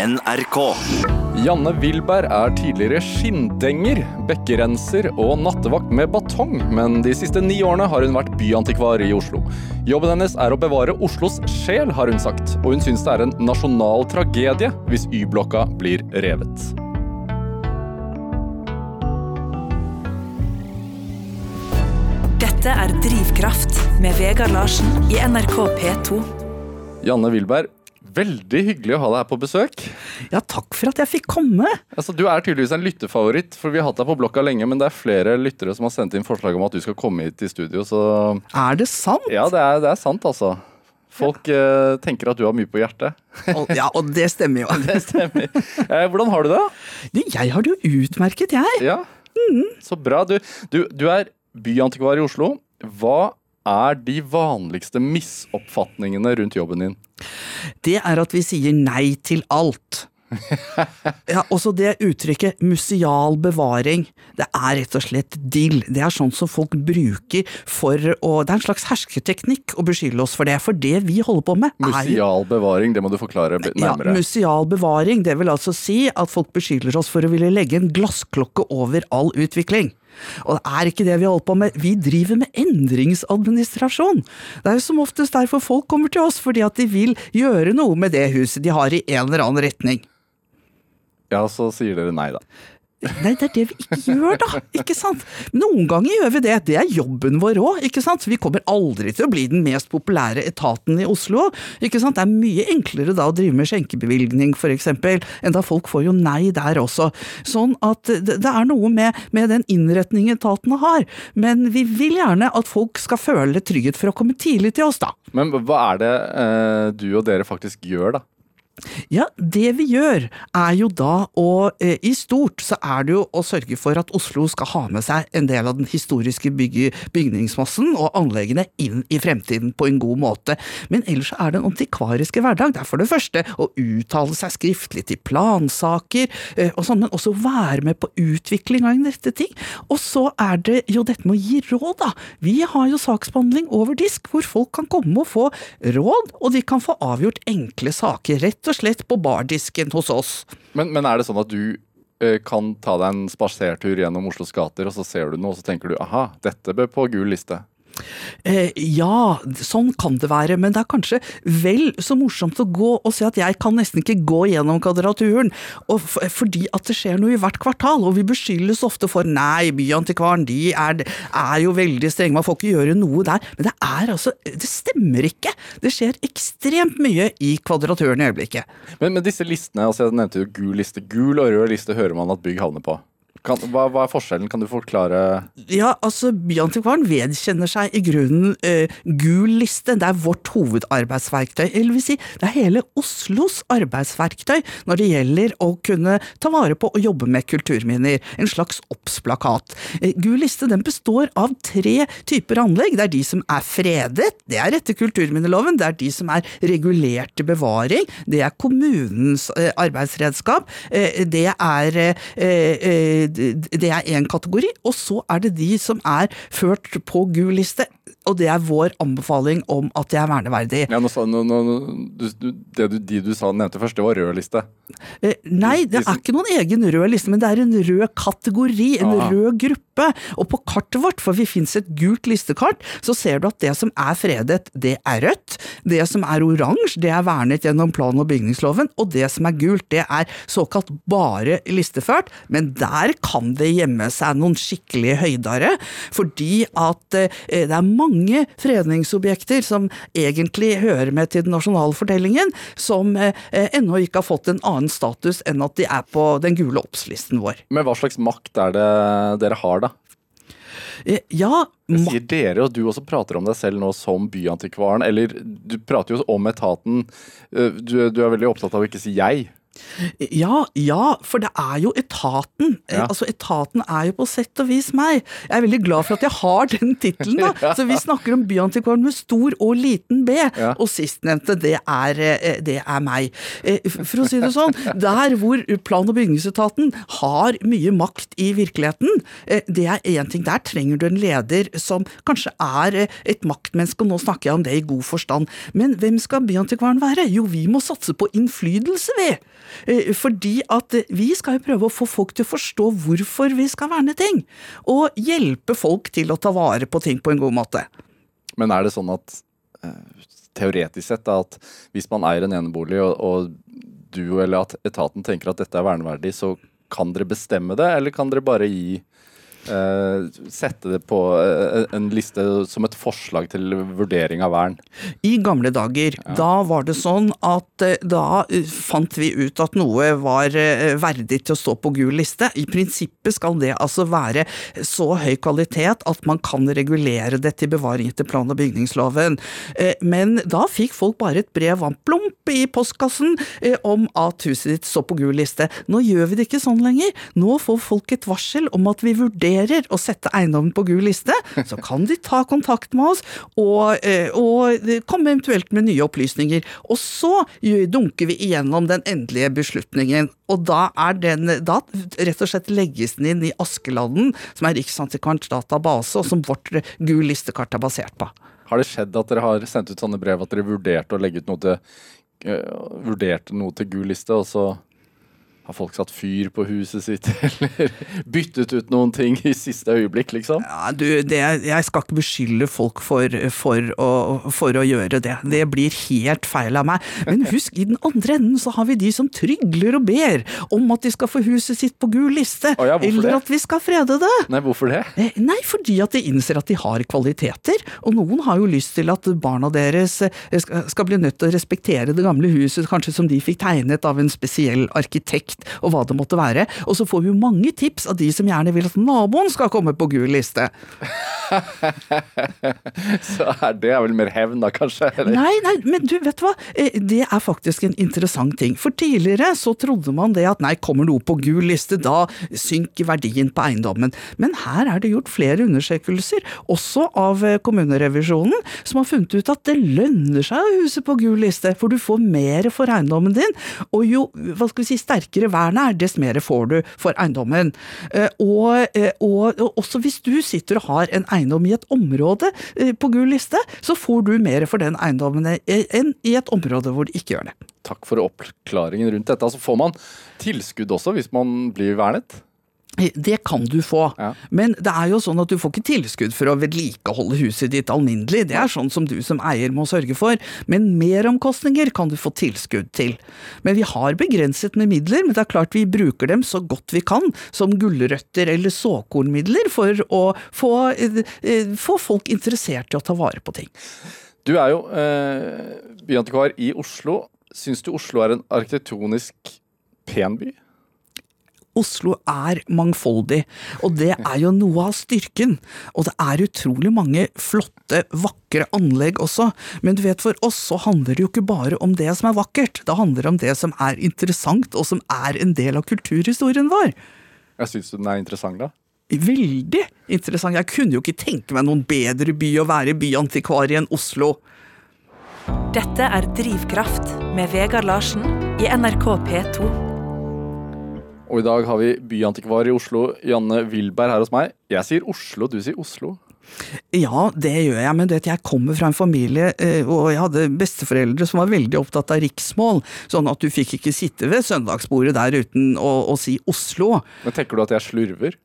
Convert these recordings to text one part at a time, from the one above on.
NRK. Janne Wilberg er tidligere skinndenger, bekkerenser og nattevakt med batong, men de siste ni årene har hun vært byantikvar i Oslo. Jobben hennes er å bevare Oslos sjel, har hun sagt, og hun syns det er en nasjonal tragedie hvis Y-blokka blir revet. Dette er Drivkraft med Vegard Larsen i NRK P2. Janne Wilberg, veldig hyggelig å ha deg her på besøk. Ja, takk for at jeg fikk komme. Altså, du er tydeligvis en lyttefavoritt, for vi har hatt deg på blokka lenge, men det er flere lyttere som har sendt inn forslag om at du skal komme hit i studio, så Er det sant? ja, det er, det er sant, altså. Folk eh, tenker at du har mye på hjertet. Ja, og det stemmer jo. Det stemmer. Eh, hvordan har du det? Du, jeg har det jo utmerket, jeg. Ja, så bra. Du, du, du er byantikvar i Oslo. Hva er de vanligste misoppfatningene rundt jobben din? Det er at vi sier nei til alt. Ja, også det uttrykket museal bevaring. Det er rett og slett dill. Det er sånn som folk bruker for å Det er en slags hersketeknikk å beskylde oss for det. For det vi holder på med, er Museal bevaring, det må du forklare nærmere. ja, museal bevaring, det vil altså si at folk beskylder oss for å ville legge en glassklokke over all utvikling. Og det er ikke det vi holder på med, vi driver med endringsadministrasjon. Det er jo som oftest derfor folk kommer til oss, fordi at de vil gjøre noe med det huset de har i en eller annen retning. Ja, så sier dere nei, da. Nei, det er det vi ikke gjør, da. Ikke sant? Noen ganger gjør vi det. Det er jobben vår òg, ikke sant. Vi kommer aldri til å bli den mest populære etaten i Oslo. Ikke sant? Det er mye enklere da å drive med skjenkebevilgning, for eksempel, enn da folk får jo nei der også. Sånn at det er noe med, med den innretningen etatene har. Men vi vil gjerne at folk skal føle trygghet for å komme tidlig til oss, da. Men hva er det eh, du og dere faktisk gjør, da? Ja, det vi gjør er jo da å eh, I stort så er det jo å sørge for at Oslo skal ha med seg en del av den historiske bygge, bygningsmassen og anleggene inn i fremtiden på en god måte. Men ellers er det en antikvariske hverdag. Det er for det første å uttale seg skriftlig til plansaker eh, og sånn, men også være med på utvikling av en rette ting. Og så er det jo dette med å gi råd, da. Vi har jo saksbehandling over disk, hvor folk kan komme og få råd, og de kan få avgjort enkle saker. Rett og slett på bardisken hos oss. Men, men er det sånn at du eh, kan ta deg en spasertur gjennom Oslos gater, og så ser du noe, og så tenker du aha, dette bør på gul liste? Eh, ja, sånn kan det være, men det er kanskje vel så morsomt å gå og se at jeg kan nesten ikke gå gjennom kvadraturen, fordi at det skjer noe i hvert kvartal, og vi beskyldes ofte for nei, byantikvaren de er, er jo veldig strenge, man får ikke gjøre noe der, men det er altså, det stemmer ikke. Det skjer ekstremt mye i kvadraturen i øyeblikket. Men, men disse listene, altså jeg nevnte jo gul liste. Gul og rød liste hører man at bygg havner på. Kan, hva, hva er forskjellen? Kan du forklare Ja, altså Byantikvaren vedkjenner seg i grunnen eh, gul liste. Det er vårt hovedarbeidsverktøy. Eller vil si, det er hele Oslos arbeidsverktøy når det gjelder å kunne ta vare på og jobbe med kulturminner. En slags obs-plakat. Eh, gul liste den består av tre typer anlegg. Det er de som er fredet, det er etter kulturminneloven. Det er de som er regulert til bevaring, det er kommunens eh, arbeidsredskap. Eh, det er eh, eh, det er én kategori, og så er det de som er ført på gul liste. Og det er vår anbefaling om at de er verneverdige. ja, nå, sa- nå, nå, du, Det du, de du sa, nevnte først, det var rød liste. Eh, Nei, det er ikke noen egen rød liste, men det er en rød kategori, en Aha. rød gruppe. Og på kartet vårt, for vi finnes et gult listekart, så ser du at det som er fredet, det er rødt. Det som er oransje, det er vernet gjennom plan- og bygningsloven. Og det som er gult, det er såkalt bare listeført. Men der kan det gjemme seg noen skikkelige høydere, fordi at eh, det er mange fredningsobjekter som egentlig hører med til den nasjonale fortellingen, som eh, ennå ikke har fått en annen status enn at de er på den gule obs-listen vår. Men hva slags makt er det dere har, da? Eh, Ja, ma- sier dere, og du også prater om deg selv nå som byantikvaren. Eller du prater jo om etaten. Du, du er veldig opptatt av å ikke si jeg. Ja, ja, for det er jo etaten. Eh, Ja. Altså, etaten er jo på sett og vis meg. Jeg er veldig glad for at jeg har den tittelen, da. Så vi snakker om byantikvaren med stor og liten b, Ja. og sistnevnte, det eh, det er meg. Eh, For å si det sånn, der hvor plan- og bygningsetaten har mye makt i virkeligheten, det er én ting. Der trenger du en leder som kanskje er et maktmenneske, og nå snakker jeg om det i god forstand. Men hvem skal byantikvaren være? Jo, vi må satse på innflytelse, vi. Eh, Fordi at vi skal jo prøve å få folk til å forstå hvorfor vi skal verne ting. Og hjelpe folk til å ta vare på ting på en god måte. Men er det sånn at eh, teoretisk sett da, at hvis man eier en enebolig, og, og du eller at etaten tenker at dette er verneverdig, så kan dere bestemme det, eller kan dere bare gi eh, Sette det på eh, en liste som et forslag til vurdering av vern? I gamle dager, da var det sånn at eh, da fant vi ut at noe var verdig til å stå på gul liste. I prinsippet skal det altså være så høy kvalitet at man kan regulere det til bevaring etter plan- og bygningsloven. Men da fikk folk bare et brev om plump i postkassen om at huset ditt står på gul liste. Nå gjør vi det ikke sånn lenger. Nå får folk et varsel om at vi vurderer å sette eiendommen på gul liste. Så kan de ta kontakt med oss og, eh, og komme eventuelt med nye opplysninger. Og så dunker vi igjennom den endelige beslutningen. Og da er den Da rett og slett legges den inn i Askeladden, som er Riksantikvarens database, og som vårt gul listekart er basert på. Har det skjedd at dere har sendt ut sånne brev at dere vurderte å legge ut noe til uh, noe til gul liste, og så har folk satt fyr på huset sitt, eller byttet ut noen ting i siste øyeblikk, liksom? Ja, du, det, jeg skal ikke beskylde folk for, for, å, for å gjøre det. Det blir helt feil av meg. Men husk, i den andre enden så har vi de som trygler og ber om at de skal få huset sitt på gul liste. Ja, eller det? at vi skal frede det. Nei, hvorfor det? Eh, Nei, fordi at de innser at de har kvaliteter, og noen har jo lyst til at barna deres eh, skal skal bli nødt til å respektere det gamle huset, kanskje som de fikk tegnet av en spesiell arkitekt, og hva det måtte være. Og så får vi mange tips av de som gjerne vil at naboen skal komme på gul liste. Så er det vel mer hevn, da, kanskje? Eller? Nei, nei, men du, vet du hva? Eh, Det er faktisk en interessant ting. For tidligere så trodde man det at nei, kommer noe på gul liste, da synker verdien på eiendommen. Men her er det gjort flere undersøkelser, også av eh, kommunerevisjonen, som har funnet ut at det lønner seg å huse på gul liste, for du får mer for eiendommen din. Og jo hva skal vi si, sterkere vernet er, dess mer får du for eiendommen. Eh, eh, og, og også hvis du sitter og har en eiendom i et område eh, på gul liste, så får du mer for den eiendommen enn i et område hvor det ikke gjør det. Takk for oppklaringen rundt dette. Altså, får man tilskudd også hvis man blir vernet? Det kan du få, Ja. men det er jo sånn at du får ikke tilskudd for å vedlikeholde huset ditt alminnelig. Det er sånn som du som eier må sørge for. Men meromkostninger kan du få tilskudd til. Men vi har begrenset med midler, men det er klart vi bruker dem så godt vi kan, som gulrøtter eller såkornmidler, for å få, eh, få folk interessert i å ta vare på ting. Du er jo eh, byantikvar i Oslo. Syns du Oslo er en arkitektonisk pen by? Oslo er mangfoldig, og det er jo noe av styrken. Og det er utrolig mange flotte, vakre anlegg også, men du vet for oss så handler det jo ikke bare om det som er vakkert, det handler om det som er interessant, og som er en del av kulturhistorien vår. Jeg syns den er interessant, da. Veldig interessant. Jeg kunne jo ikke tenke meg noen bedre by å være byantikvar i enn Oslo. Dette er Drivkraft med Vegard Larsen i NRK P2. Og i dag har vi byantikvar i Oslo, Janne Wilberg, her hos meg. Jeg sier Oslo, du sier Oslo. Ja, det gjør jeg, men du vet, jeg kommer fra en familie, eh, og jeg hadde besteforeldre som var veldig opptatt av riksmål, sånn at du fikk ikke sitte ved søndagsbordet der uten å, å si Oslo. Men tenker du at jeg slurver?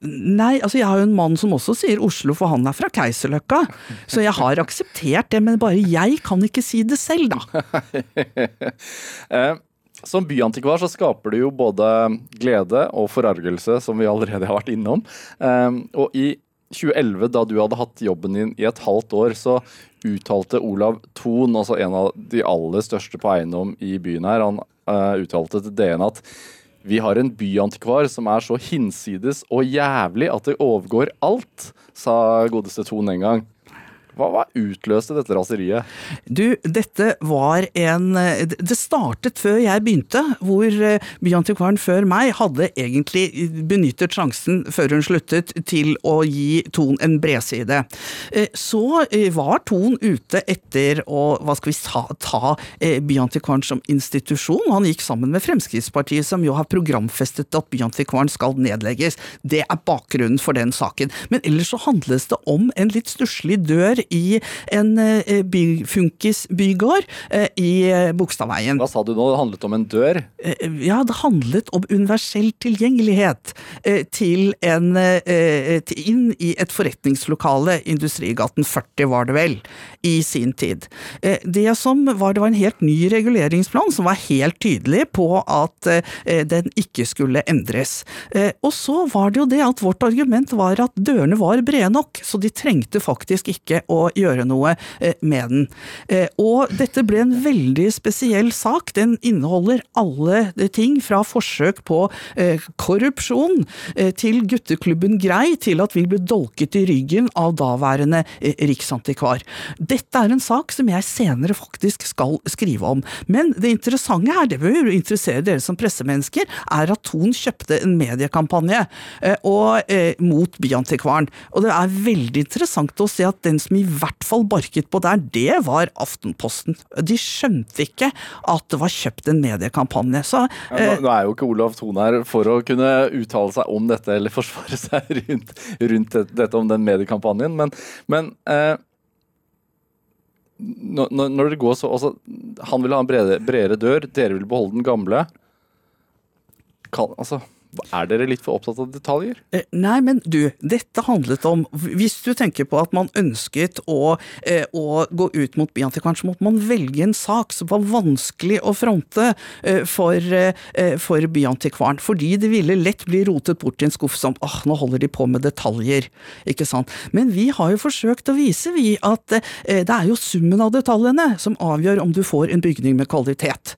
Nei, altså jeg har jo en mann som også sier Oslo, for han er fra Keiserløkka, så jeg har akseptert det, men bare jeg kan ikke si det selv, da. Som byantikvar så skaper du jo både glede og forargelse, som vi allerede har vært innom. Eh, og i 2011, da du hadde hatt jobben din i et halvt år, så uttalte Olav Thon, altså en av de aller største på eiendom i byen her, han eh, uttalte til DN at vi har en byantikvar som er så hinsides og jævlig at det overgår alt, sa godeste Thon en gang. Hva, hva utløste dette raseriet? Du, dette var en Det startet før jeg begynte, hvor eh, byantikvaren før meg hadde egentlig benyttet sjansen før hun sluttet til å gi Ton en bredside. Eh, Så eh, var Ton ute etter å hva skal vi ta, ta eh, byantikvaren som institusjon. Han gikk sammen med Fremskrittspartiet, som jo har programfestet at byantikvaren skal nedlegges. Det er bakgrunnen for den saken. Men ellers så handles det om en litt stusslig dør i en eh, bygård eh, i eh, Bogstadveien. Hva sa du nå? Det handlet om en dør? Ja, det handlet om universell tilgjengelighet til en, inn i et forretningslokale, Industrigaten 40 var det vel, i sin tid. Det som var, det var en helt ny reguleringsplan som var helt tydelig på at den ikke skulle endres. Og så var det jo det at vårt argument var at dørene var brede nok, så de trengte faktisk ikke å gjøre noe eh, med den. Eh, Og dette ble en veldig spesiell sak. Den inneholder alle ting fra forsøk på eh, korrupsjon til gutteklubben Grei til at vi ble dolket i ryggen av daværende riksantikvar. Dette er en sak som jeg senere faktisk skal skrive om. Men det interessante her, det bør interessere dere som pressemennesker, er at Thon kjøpte en mediekampanje og, eh, mot Byantikvaren. Og det er veldig interessant å se at den som i hvert fall barket på der, det var Aftenposten. De skjønte ikke at det var kjøpt en mediekampanje. Så Ja, eh, nå, nå er jo ikke Olav Thon her for å kunne uttale seg om dette eller forsvare seg rundt, rundt dette om den mediekampanjen, men, men eh, når når det går så altså, Han vil ha en bredere, bredere dør, dere vil beholde den gamle. Kan, altså, er dere litt for opptatt av detaljer? Eh, Nei, men du, dette handlet om Hvis du tenker på at man ønsket å, eh, å gå ut mot Byantikvaren, så måtte man velge en sak som var vanskelig å fronte eh, for, for Byantikvaren. Fordi det ville lett bli rotet bort i en skuff som åh, nå holder de på med detaljer. Ikke sant. Men vi har jo forsøkt å vise, vi, at det er jo summen av detaljene som avgjør om du får en bygning med kvalitet.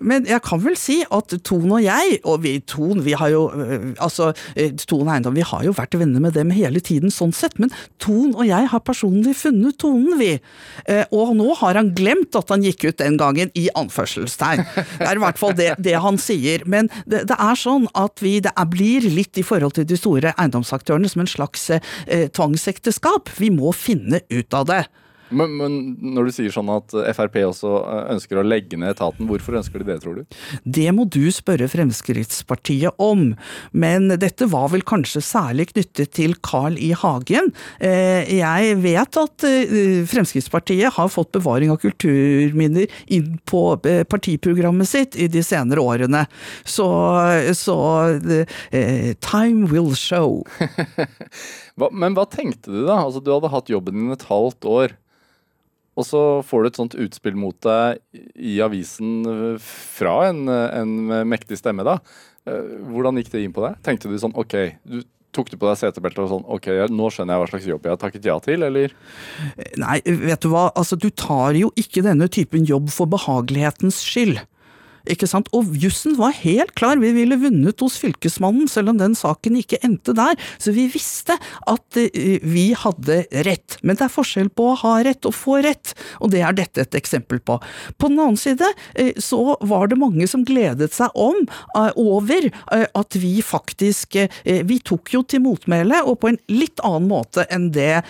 Men jeg kan vel si at Ton og jeg, og vi Ton, vi har jo eh, altså eh, Ton Eiendom, vi har jo vært venner med dem hele tiden sånn sett, men Ton og jeg har personlig funnet tonen, vi. Eh, Og nå har han glemt at han gikk ut den gangen, i anførselstegn. Det er i hvert fall det, det han sier. Men det, det er sånn at vi, det er, blir litt i forhold til de store eiendomsaktørene som en slags eh, tvangsekteskap. Vi må finne ut av det. Men, men når du sier sånn at eh, Frp også eh, ønsker å legge ned etaten, hvorfor ønsker de det, tror du? Det må du spørre Fremskrittspartiet om, men dette var vel kanskje særlig knyttet til Carl I. Hagen. Eh, Jeg vet at Fremskrittspartiet har fått bevaring av kulturminner inn på partiprogrammet sitt i de senere årene, så, så time will show. Men hva tenkte du, da? Altså, du hadde hatt jobben din et halvt år. Og så får du et sånt utspill mot deg i avisen eh, fra en, en mektig stemme, da. Eh, Hvordan gikk det inn på deg? Tenkte du sånn OK, du tok du på deg setebeltet og sånn OK, nå skjønner jeg hva slags jobb jeg har takket ja til, eller? Nei, vet du hva, altså du tar jo ikke denne typen jobb for behagelighetens skyld. Ikke sant? Og jussen var helt klar, vi ville vunnet hos fylkesmannen, selv om den saken ikke endte der. Så vi visste at eh, vi hadde rett. Men det er forskjell på å ha rett og få rett, og det er dette et eksempel på. På den annen side eh, så var det mange som gledet seg om, eh, over, at vi faktisk Vi tok jo til motmæle, og på en litt annen måte enn det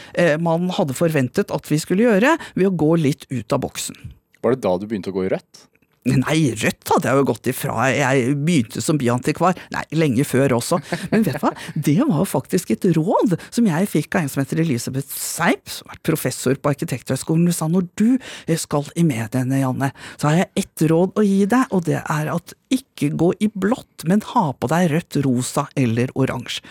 man hadde forventet at vi skulle gjøre, ved å gå litt ut av boksen. Var det da du begynte å gå i rødt? Nei, rødt hadde jeg jo gått ifra. Jeg begynte som byantikvar. Nei, lenge før også. Men vet du hva? Det var faktisk et råd som jeg fikk av en som heter Elisabeth Seip, som er professor på Arkitekthøgskolen. Hun sa når du skal i mediene, Janne, så har jeg ett råd å gi deg, og det er at ikke gå i blått, men ha på deg rødt, rosa eller oransje.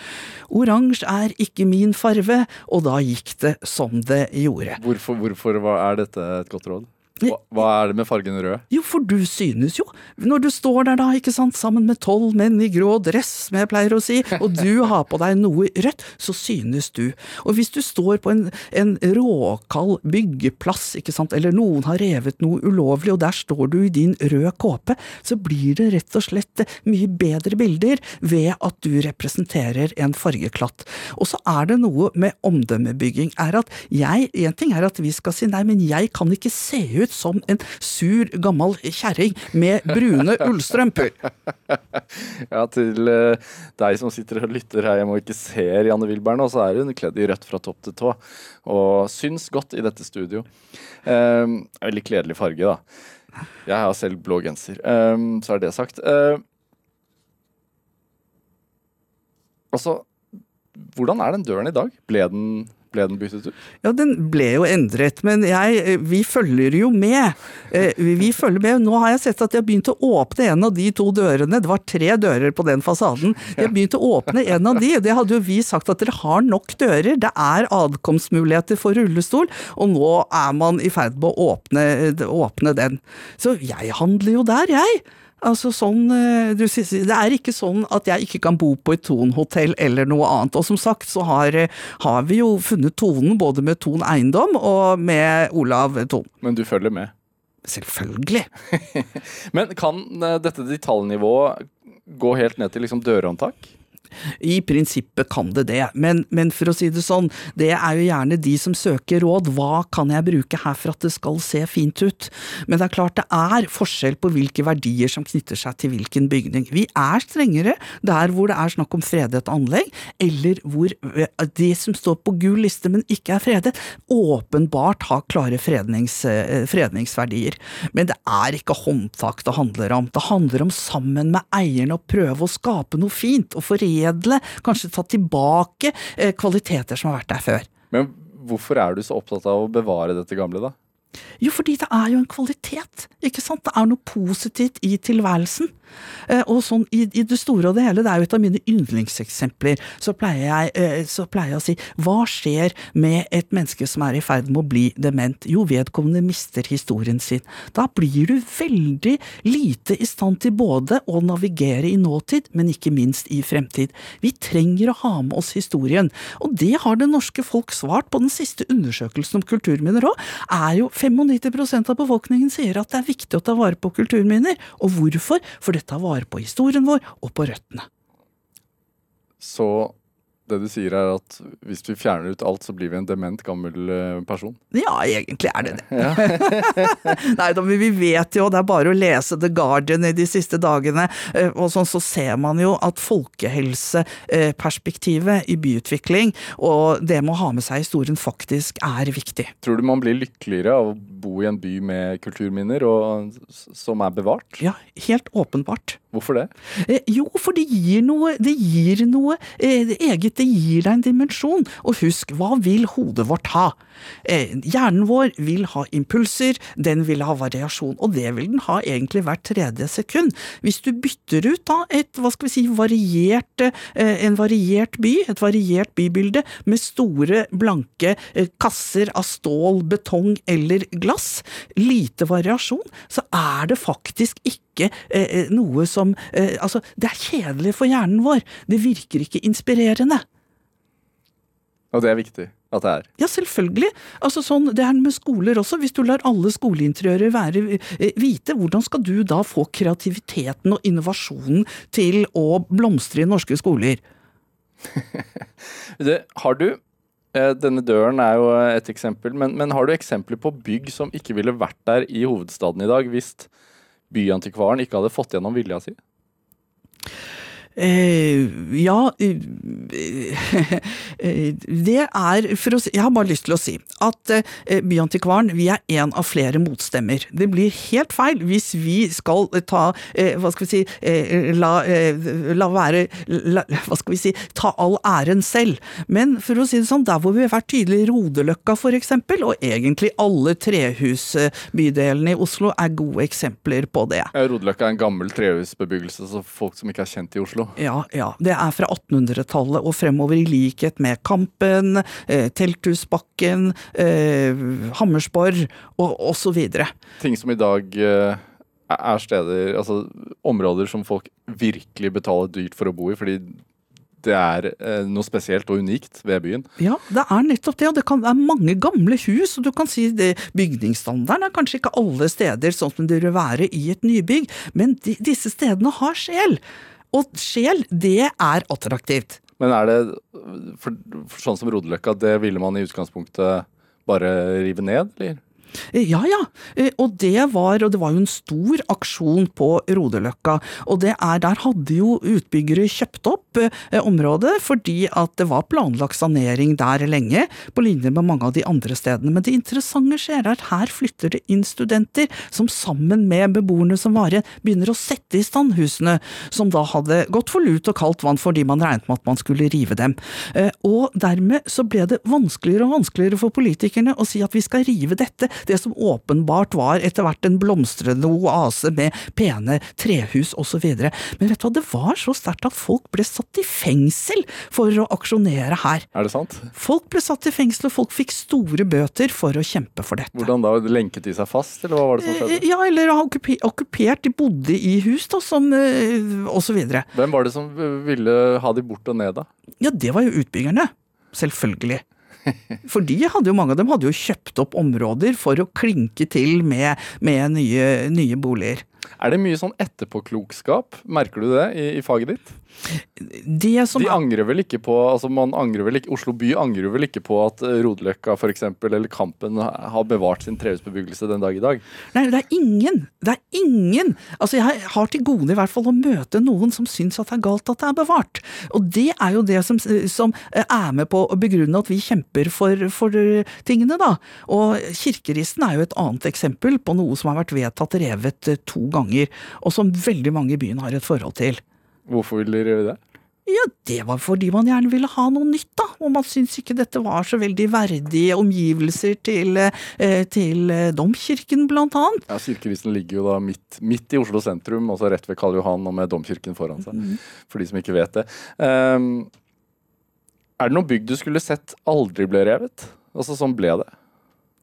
Oransje er ikke min farve, og da gikk det som det gjorde. Hvorfor, hvorfor er dette et godt råd? Hva, hva er det med fargen rød? Jo, for du synes jo, når du står der da, ikke sant, sammen med tolv menn i grå dress, som jeg pleier å si, og du har på deg noe rødt, så synes du. Og hvis du står på en, en råkald byggeplass, ikke sant, eller noen har revet noe ulovlig, og der står du i din røde kåpe, så blir det rett og slett mye bedre bilder ved at du representerer en fargeklatt. Og så er det noe med omdømmebygging, er at jeg, en ting er at vi skal si nei, men jeg kan ikke se ut som en sur, gammel kjerring med brune ullstrømper. Ja, til eh, deg som sitter og lytter her hjemme og ikke ser Janne Wilbern, så er hun kledd i rødt fra topp til tå. Og syns godt i dette studio. Um, veldig kledelig farge, da. Jeg har selv blå genser, um, så er det sagt. Uh, altså, hvordan er den døren i dag? Ble den Ble den byttet ut? Ja, den ble jo endret, men jeg, eh, vi følger jo med. Eh, vi følger med. Nå har jeg sett at de har begynt å åpne en av de to dørene. Det var tre dører på den fasaden. De har begynt å åpne en av de. Det hadde jo vi sagt at dere har nok dører. Det er adkomstmuligheter for rullestol, og nå er man i ferd med å åpne, åpne den. Så jeg handler jo der, jeg. Altså sånn, eh, du, Det er ikke sånn at jeg ikke kan bo på et Thon-hotell eller noe annet. Og som sagt så har, eh, har vi jo funnet tonen både med Thon Eiendom og med Olav Thon. Men du følger med? Selvfølgelig. Men kan eh, dette detaljnivået gå helt ned til liksom dørhåndtak? I prinsippet kan det det, men, men, for å si det sånn, det er jo gjerne de som søker råd. Hva kan jeg bruke her for at det skal se fint ut? Men det er klart det er forskjell på hvilke verdier som knytter seg til hvilken bygning. Vi er strengere der hvor det er snakk om fredet anlegg, eller hvor de som står på gul liste, men ikke er fredet, åpenbart har klare frednings, eh, fredningsverdier. Men det er ikke håndtak det handler om. Det handler om sammen med eierne å prøve å skape noe fint og forene foredle, kanskje ta tilbake eh, kvaliteter som har vært der før. Men hvorfor er du så opptatt av å bevare dette gamle, da? Jo, fordi det er jo en kvalitet, ikke sant. Det er noe positivt i tilværelsen. Eh, og sånn i, i, det store og det hele, det er jo et av mine yndlingseksempler, så pleier, jeg, eh, så pleier jeg å si hva skjer med et menneske som er i ferd med å bli dement? Jo, vedkommende mister historien sin. Da blir du veldig lite i stand til både å navigere i nåtid, men ikke minst i fremtid. Vi trenger å ha med oss historien, og det har det norske folk svart på den siste undersøkelsen om kulturminner òg, er jo 95 av befolkningen sier at det er viktig å ta vare på kulturminner. Og hvorfor? For det tar vare på historien vår og på røttene. Så det du sier er at hvis vi fjerner ut alt, så blir vi en dement gammel eh, person? Ja, egentlig er det det. Ja. Nei da, men vi vet jo, det er bare å lese The Guardian i de siste dagene, eh, og sånn så ser man jo at folkehelseperspektivet i byutvikling og det med å ha med seg historien faktisk er viktig. Tror du man blir lykkeligere av å bo i en by med kulturminner og, som er bevart? Ja, helt åpenbart. Hvorfor det? Eh, jo, for det gir noe, det gir noe eh, eget. Det gir deg en dimensjon. Og husk, hva vil hodet vårt ha? Eh, hjernen vår vil ha impulser, den vil ha variasjon, og det vil den ha egentlig hvert tredje sekund. Hvis du bytter ut da et, hva skal vi si, variert, eh, en variert by, et variert bybilde, med store, blanke eh, kasser av stål, betong eller glass, lite variasjon, så er det faktisk ikke ikke eh, eh, noe som eh, Altså, det er kjedelig for hjernen vår. Det virker ikke inspirerende. Og det er viktig at det er? Ja, selvfølgelig. Altså sånn, Det er med skoler også. Hvis du lar alle skoleinteriører være eh, hvite, hvordan skal du da få kreativiteten og innovasjonen til å blomstre i norske skoler? det, har du eh, denne døren er jo et eksempel, men, men, har du eksempler på bygg som ikke ville vært der i hovedstaden i dag hvis byantikvaren ikke hadde fått gjennom vilja si? Eh, ja eh, Det er for å si Jeg har bare lyst til å si at eh, Byantikvaren, vi er en av flere motstemmer. Det blir helt feil hvis vi skal ta eh, Hva skal vi si eh, la, eh, la, være la, Hva skal vi si ta all æren selv. Men for å si det sånn, der hvor vi har vært tydelige, Rodeløkka for eksempel, og egentlig alle trehusbydelene i Oslo er gode eksempler på det. Rodeløkka er en gammel trehusbebyggelse, så folk som ikke er kjent i Oslo? Ja, ja. Det er fra 1800-tallet og fremover, i likhet med Kampen, eh, Telthusbakken, eh, Hammersborg og osv. Ting som i dag eh, er steder, altså områder som folk virkelig betaler dyrt for å bo i, fordi det er eh, noe spesielt og unikt ved byen. Ja, det er nettopp det. Og det kan være mange gamle hus. og du kan si det, Bygningsstandarden er kanskje ikke alle steder sånn som det vil være i et nybygg, men de, disse stedene har sjel. Og sjel, det er attraktivt. Men er det for, for sånn som Rodeløkka, det ville man i utgangspunktet bare rive ned, eller? Eh, Ja, ja. Eh, Og det var, og det var jo en stor aksjon på Rodeløkka. Og er, der hadde jo utbyggere kjøpt opp eh, området fordi at det var planlagt sanering der lenge, på linje med mange av de andre stedene. Men det interessante skjer er at her flytter det inn studenter som sammen med beboerne som var igjen, begynner å sette i stand husene, som da hadde gått for lut og kaldt vann fordi man regnet med at man skulle rive dem. Og dermed så ble det vanskeligere og vanskeligere for politikerne å si at vi skal rive dette, det som åpenbart var etter hvert en blomstrende oase med pene trehus osv. Men vet du hva, det var så sterkt at folk ble satt i fengsel for å aksjonere her. Er det sant? Folk ble satt i fengsel, og folk fikk store bøter for å kjempe for dette. Hvordan da? Lenket de seg fast, eller hva var det som skjedde? Eh, Ja, eller okkupert, de bodde i hus da, som, osv. så videre. Hvem var det som ville ha de bort og ned, da? Ja, det var jo utbyggerne. Selvfølgelig. For de hadde jo, mange av dem hadde jo kjøpt opp områder for å klinke til med, med nye, nye boliger. Er det mye sånn etterpåklokskap? Merker du det i, i faget ditt? De er- angrer vel ikke på altså man angrer vel ikke, Oslo by angrer vel ikke på at eh, Rodeløkka for eksempel, eller Kampen har bevart sin trehusbebyggelse den dag i dag? Nei, det er ingen! Det er ingen! Altså, jeg har til gode i hvert fall å møte noen som syns at det er galt at det er bevart. Og det er jo det som, som er med på å begrunne at vi kjemper for, for tingene, da. Og kirkeristen er jo et annet eksempel på noe som har vært vedtatt revet eh, to ganger, og som veldig mange i byen har et forhold til. Hvorfor ville dere gjøre det? Ja, det var fordi man gjerne ville ha noe nytt, da. Og man syntes ikke dette var så veldig verdige omgivelser til, eh, til eh, domkirken, blant annet. Ja, Kirkevisen ligger jo da midt, midt i Oslo sentrum, altså rett ved Karl Johan og med domkirken foran seg. For de som ikke vet det. Um, er det noe bygg du skulle sett aldri ble revet? Altså, sånn ble det.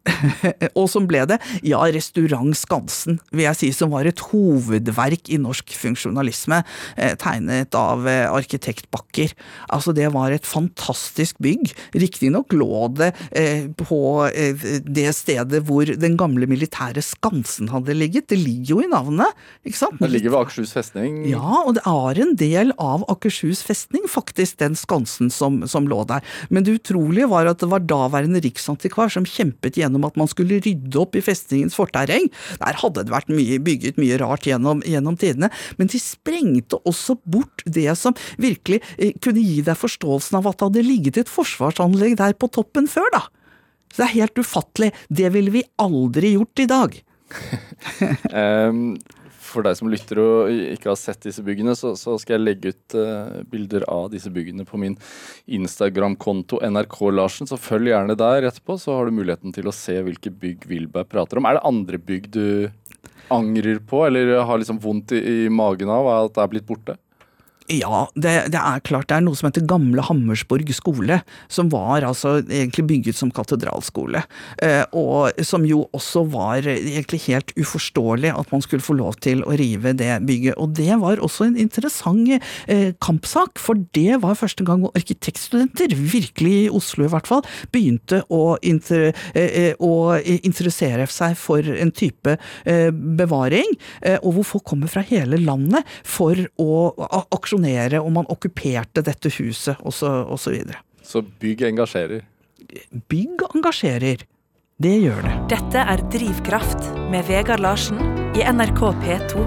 Og som ble det? Ja, Restaurant Skansen, vil jeg si, som var et hovedverk i norsk funksjonalisme, eh, tegnet av eh, arkitekt Bakker. Altså, det var et fantastisk bygg. Riktignok lå det eh, på det stedet hvor den gamle militære Skansen hadde ligget. Det ligger jo i navnet, ikke sant? Det ligger ved Akershus festning. Ja, og det er en del av Akershus festning, faktisk, den skansen som, som lå der. Men det utrolige var at det var daværende riksantikvar som kjempet gjennom at man skulle rydde opp i festningens forterreng. Der hadde det vært mye, bygget mye rart gjennom, gjennom tidene, men de sprengte også bort det som virkelig eh, kunne gi deg forståelsen av at det hadde ligget et forsvarsanlegg der på toppen før, da. Så det er helt ufattelig. Det ville vi aldri gjort i dag. Ehm, for deg som lytter og ikke har sett disse byggene, så, så skal jeg legge ut uh, bilder av disse byggene på min Instagram-konto NRK Larsen. Så følg gjerne der etterpå, så har du muligheten til å se hvilke bygg Wilberg prater om. Er det andre bygg du angrer på, eller har liksom vondt i, i magen av at det er blitt borte? Ja, det, det er klart det er noe som heter Gamle Hammersborg skole, som var altså egentlig bygget som katedralskole, eh, og som jo også var egentlig helt uforståelig at man skulle få lov til å rive det bygget. Og det var også en interessant eh, kampsak, for det var første gang arkitektstudenter, virkelig i Oslo i hvert fall, begynte å, inter, eh, å interessere seg for en type bevaring, og hvor folk kommer fra hele landet for å a- aksjonere, og man okkuperte dette huset, og så, og så videre. Så bygg engasjerer. Bygg engasjerer. Det gjør det. Dette er Drivkraft med Vegard Larsen i NRK P2.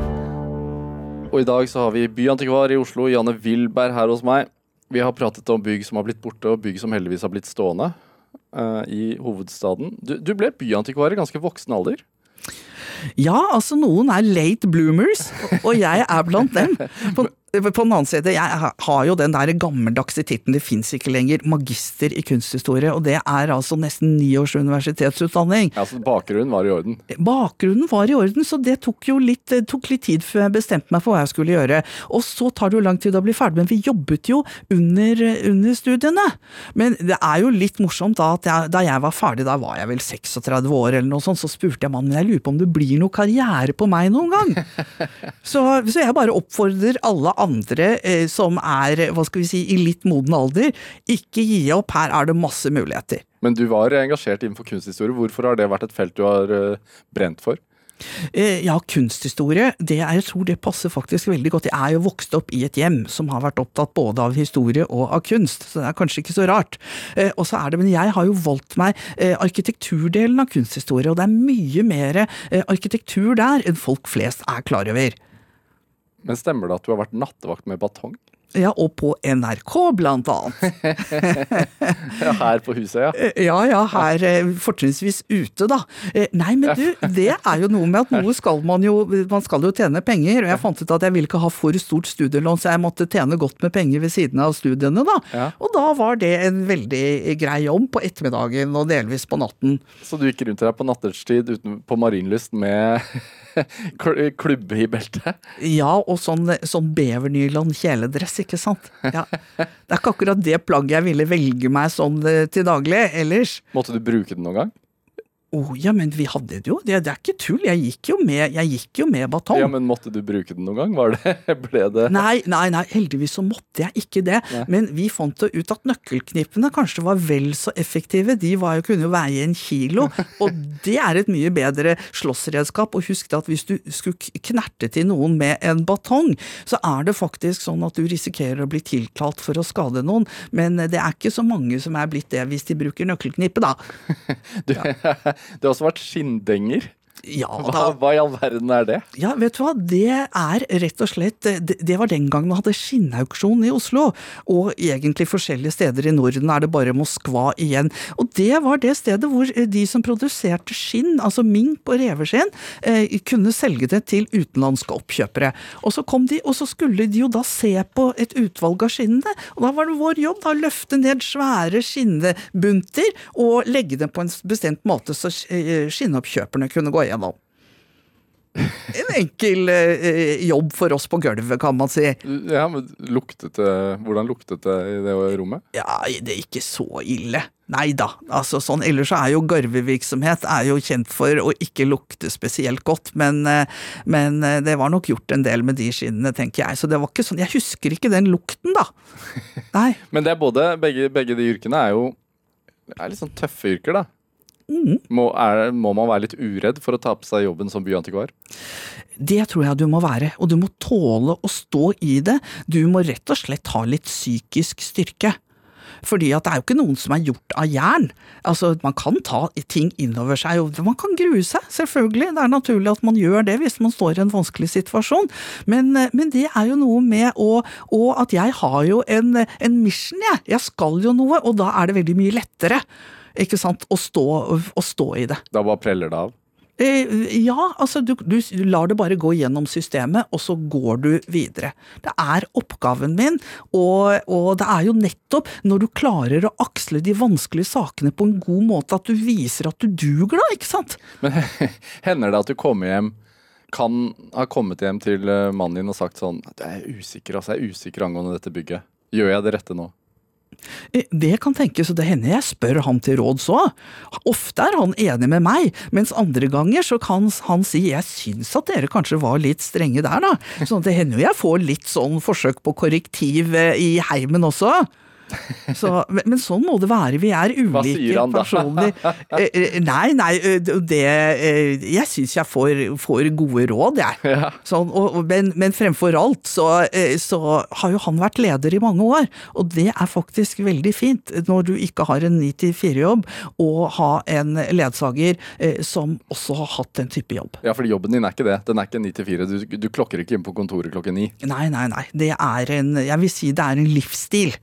Og i dag så har vi byantikvar i Oslo, Janne Wilberg, her hos meg. Vi har pratet om bygg som har blitt borte, og bygg som heldigvis har blitt stående uh, i hovedstaden. Du, du ble byantikvar i ganske voksen alder. Ja, altså noen er late bloomers, og jeg er blant dem. På, på den annen side, jeg har jo den der gammeldagse tittelen, det fins ikke lenger, magister i kunsthistorie, og det er altså nesten ni års universitetsutdanning. Ja, så Bakgrunnen var i orden. Bakgrunnen var i orden, så det tok jo litt, tok litt tid før jeg bestemte meg for hva jeg skulle gjøre. Og så tar det jo lang tid å bli ferdig, men vi jobbet jo under, under studiene. Men det er jo litt morsomt da at jeg, da jeg var ferdig, da var jeg vel 36 år eller noe sånt, så spurte jeg mannen, jeg lurer på om det blir noe karriere på meg noen gang. Så, så jeg bare oppfordrer alle andre eh, som er, hva skal vi si, i litt moden alder, ikke gi opp, her er det masse muligheter. Men du var engasjert innenfor kunsthistorie. Hvorfor har det vært et felt du har eh, brent for? Eh, Ja, kunsthistorie, det er, jeg tror det passer faktisk veldig godt. Jeg er jo vokst opp i et hjem som har vært opptatt både av historie og av kunst, så det er kanskje ikke så rart. Og så er det, men jeg har jo valgt meg arkitekturdelen av kunsthistorie, og det er mye mer arkitektur der enn folk flest er klar over. Men stemmer det at du har vært nattevakt med batong? Ja, og på NRK blant annet. Ja, her på huset, ja. Eh, Ja ja, her eh, fortrinnsvis ute, da. Eh, Nei, men du, det er jo noe med at noe skal man jo Man skal jo tjene penger, og jeg fant ut at jeg ville ikke ha for stort studielån, så jeg måtte tjene godt med penger ved siden av studiene, da. Ja. Og da var det en veldig grei jobb på ettermiddagen og delvis på natten. Så du gikk rundt her på natterstid på Marienlyst med klubbe i beltet? Ja, og sånn, sånn bevernylon kjeledress, ikke sant. Ja. Det er ikke akkurat det plagget jeg ville velge meg sånn eh, til daglig ellers. Måtte du bruke den noen gang? Å ja, men vi hadde det jo. Det, det er ikke tull. Jeg gikk jo med, jeg gikk jo med batong. Ja, men måtte du bruke den noen gang? Var det, ble det Nei, nei, nei, heldigvis så måtte jeg ikke det. Nei. Men vi fant det ut at nøkkelknippene kanskje var vel så effektive. De var jo, kunne jo veie en kilo, og det er et mye bedre slåssredskap. Og husk at hvis du skulle knerte til noen med en batong, så er det faktisk sånn at du risikerer å bli tiltalt for å skade noen. Men det er ikke så mange som er blitt det hvis de bruker nøkkelknippe, da. Du, det har også vært skinndenger. Ja, da, hva i all verden er det? Ja, vet du hva, det er rett og slett Det, det var den gangen man hadde skinnauksjon i Oslo, og egentlig forskjellige steder i Norden er det bare Moskva igjen. Og det var det stedet hvor eh, de som produserte skinn, altså mink og reveskinn, eh, kunne selge det til utenlandske oppkjøpere. Og så kom de, og så skulle de jo da se på et utvalg av skinnene, og da var det vår jobb da å løfte ned svære skinnebunter og legge dem på en bestemt måte så eh, skinnoppkjøperne kunne gå gjennom. En enkel eh, jobb for oss på gulvet, kan man si. Ja, men luktet det Hvordan luktet det i det rommet? Ja, det er ikke så ille. Nei da. Altså, sånn, ellers er jo garvevirksomhet er jo kjent for å ikke lukte spesielt godt, men, eh, men eh, det var nok gjort en del med de skinnene, tenker jeg. Så det var ikke sånn Jeg husker ikke den lukten, da. Nei. Men det er både Begge, begge de yrkene er jo er litt sånn tøffe yrker, da. Må, er, må man være litt uredd for å ta på seg jobben som byantikvar? Det tror jeg du må være, og du må tåle å stå i det. Du må rett og slett ha litt psykisk styrke. Fordi at det er jo ikke noen som er gjort av jern. Altså, Man kan ta ting innover seg, og man kan grue seg, selvfølgelig. Det er naturlig at man gjør det hvis man står i en vanskelig situasjon. Men, eh, men det er jo noe med å Og at jeg har jo en, en mission, jeg. Jeg skal jo noe, og da er det veldig mye lettere. Ikke sant? Å stå, å stå i det. Da bare preller det av? Eh, Ja, altså du, du lar det bare gå gjennom systemet, og så går du videre. Det er oppgaven min, og, og det er jo nettopp når du klarer å aksle de vanskelige sakene på en god måte, at du viser at du duger, da, ikke sant? Men hender det at du kommer hjem kan ha kommet hjem til eh, mannen din og sagt sånn Jeg er usikker, altså. Jeg er usikker angående dette bygget. Gjør jeg det rette nå? Eh, Det kan tenkes, og det hender jeg spør han til råds òg. Ofte er han enig med meg, mens andre ganger så kan han si jeg syns at dere kanskje var litt strenge der, da. Sånn at det hender jo jeg får litt sånn forsøk på korrektiv eh, i heimen også. Så, men, sånn må det være, vi er ulike personer. Eh, eh, Nei, nei, det eh, Jeg syns jeg får, får gode råd, jeg. Ja. Sånn, og, men, men fremfor alt så, så har jo han vært leder i mange år, og det er faktisk veldig fint når du ikke har en 9-4-jobb, å ha en ledsager som også har hatt den type jobb. Ja, for jobben din er ikke det. Den er ikke 9-4. Du, du klokker ikke inn på kontoret klokken 9. Nei, nei, nei. Det er en Jeg vil si det er en livsstil.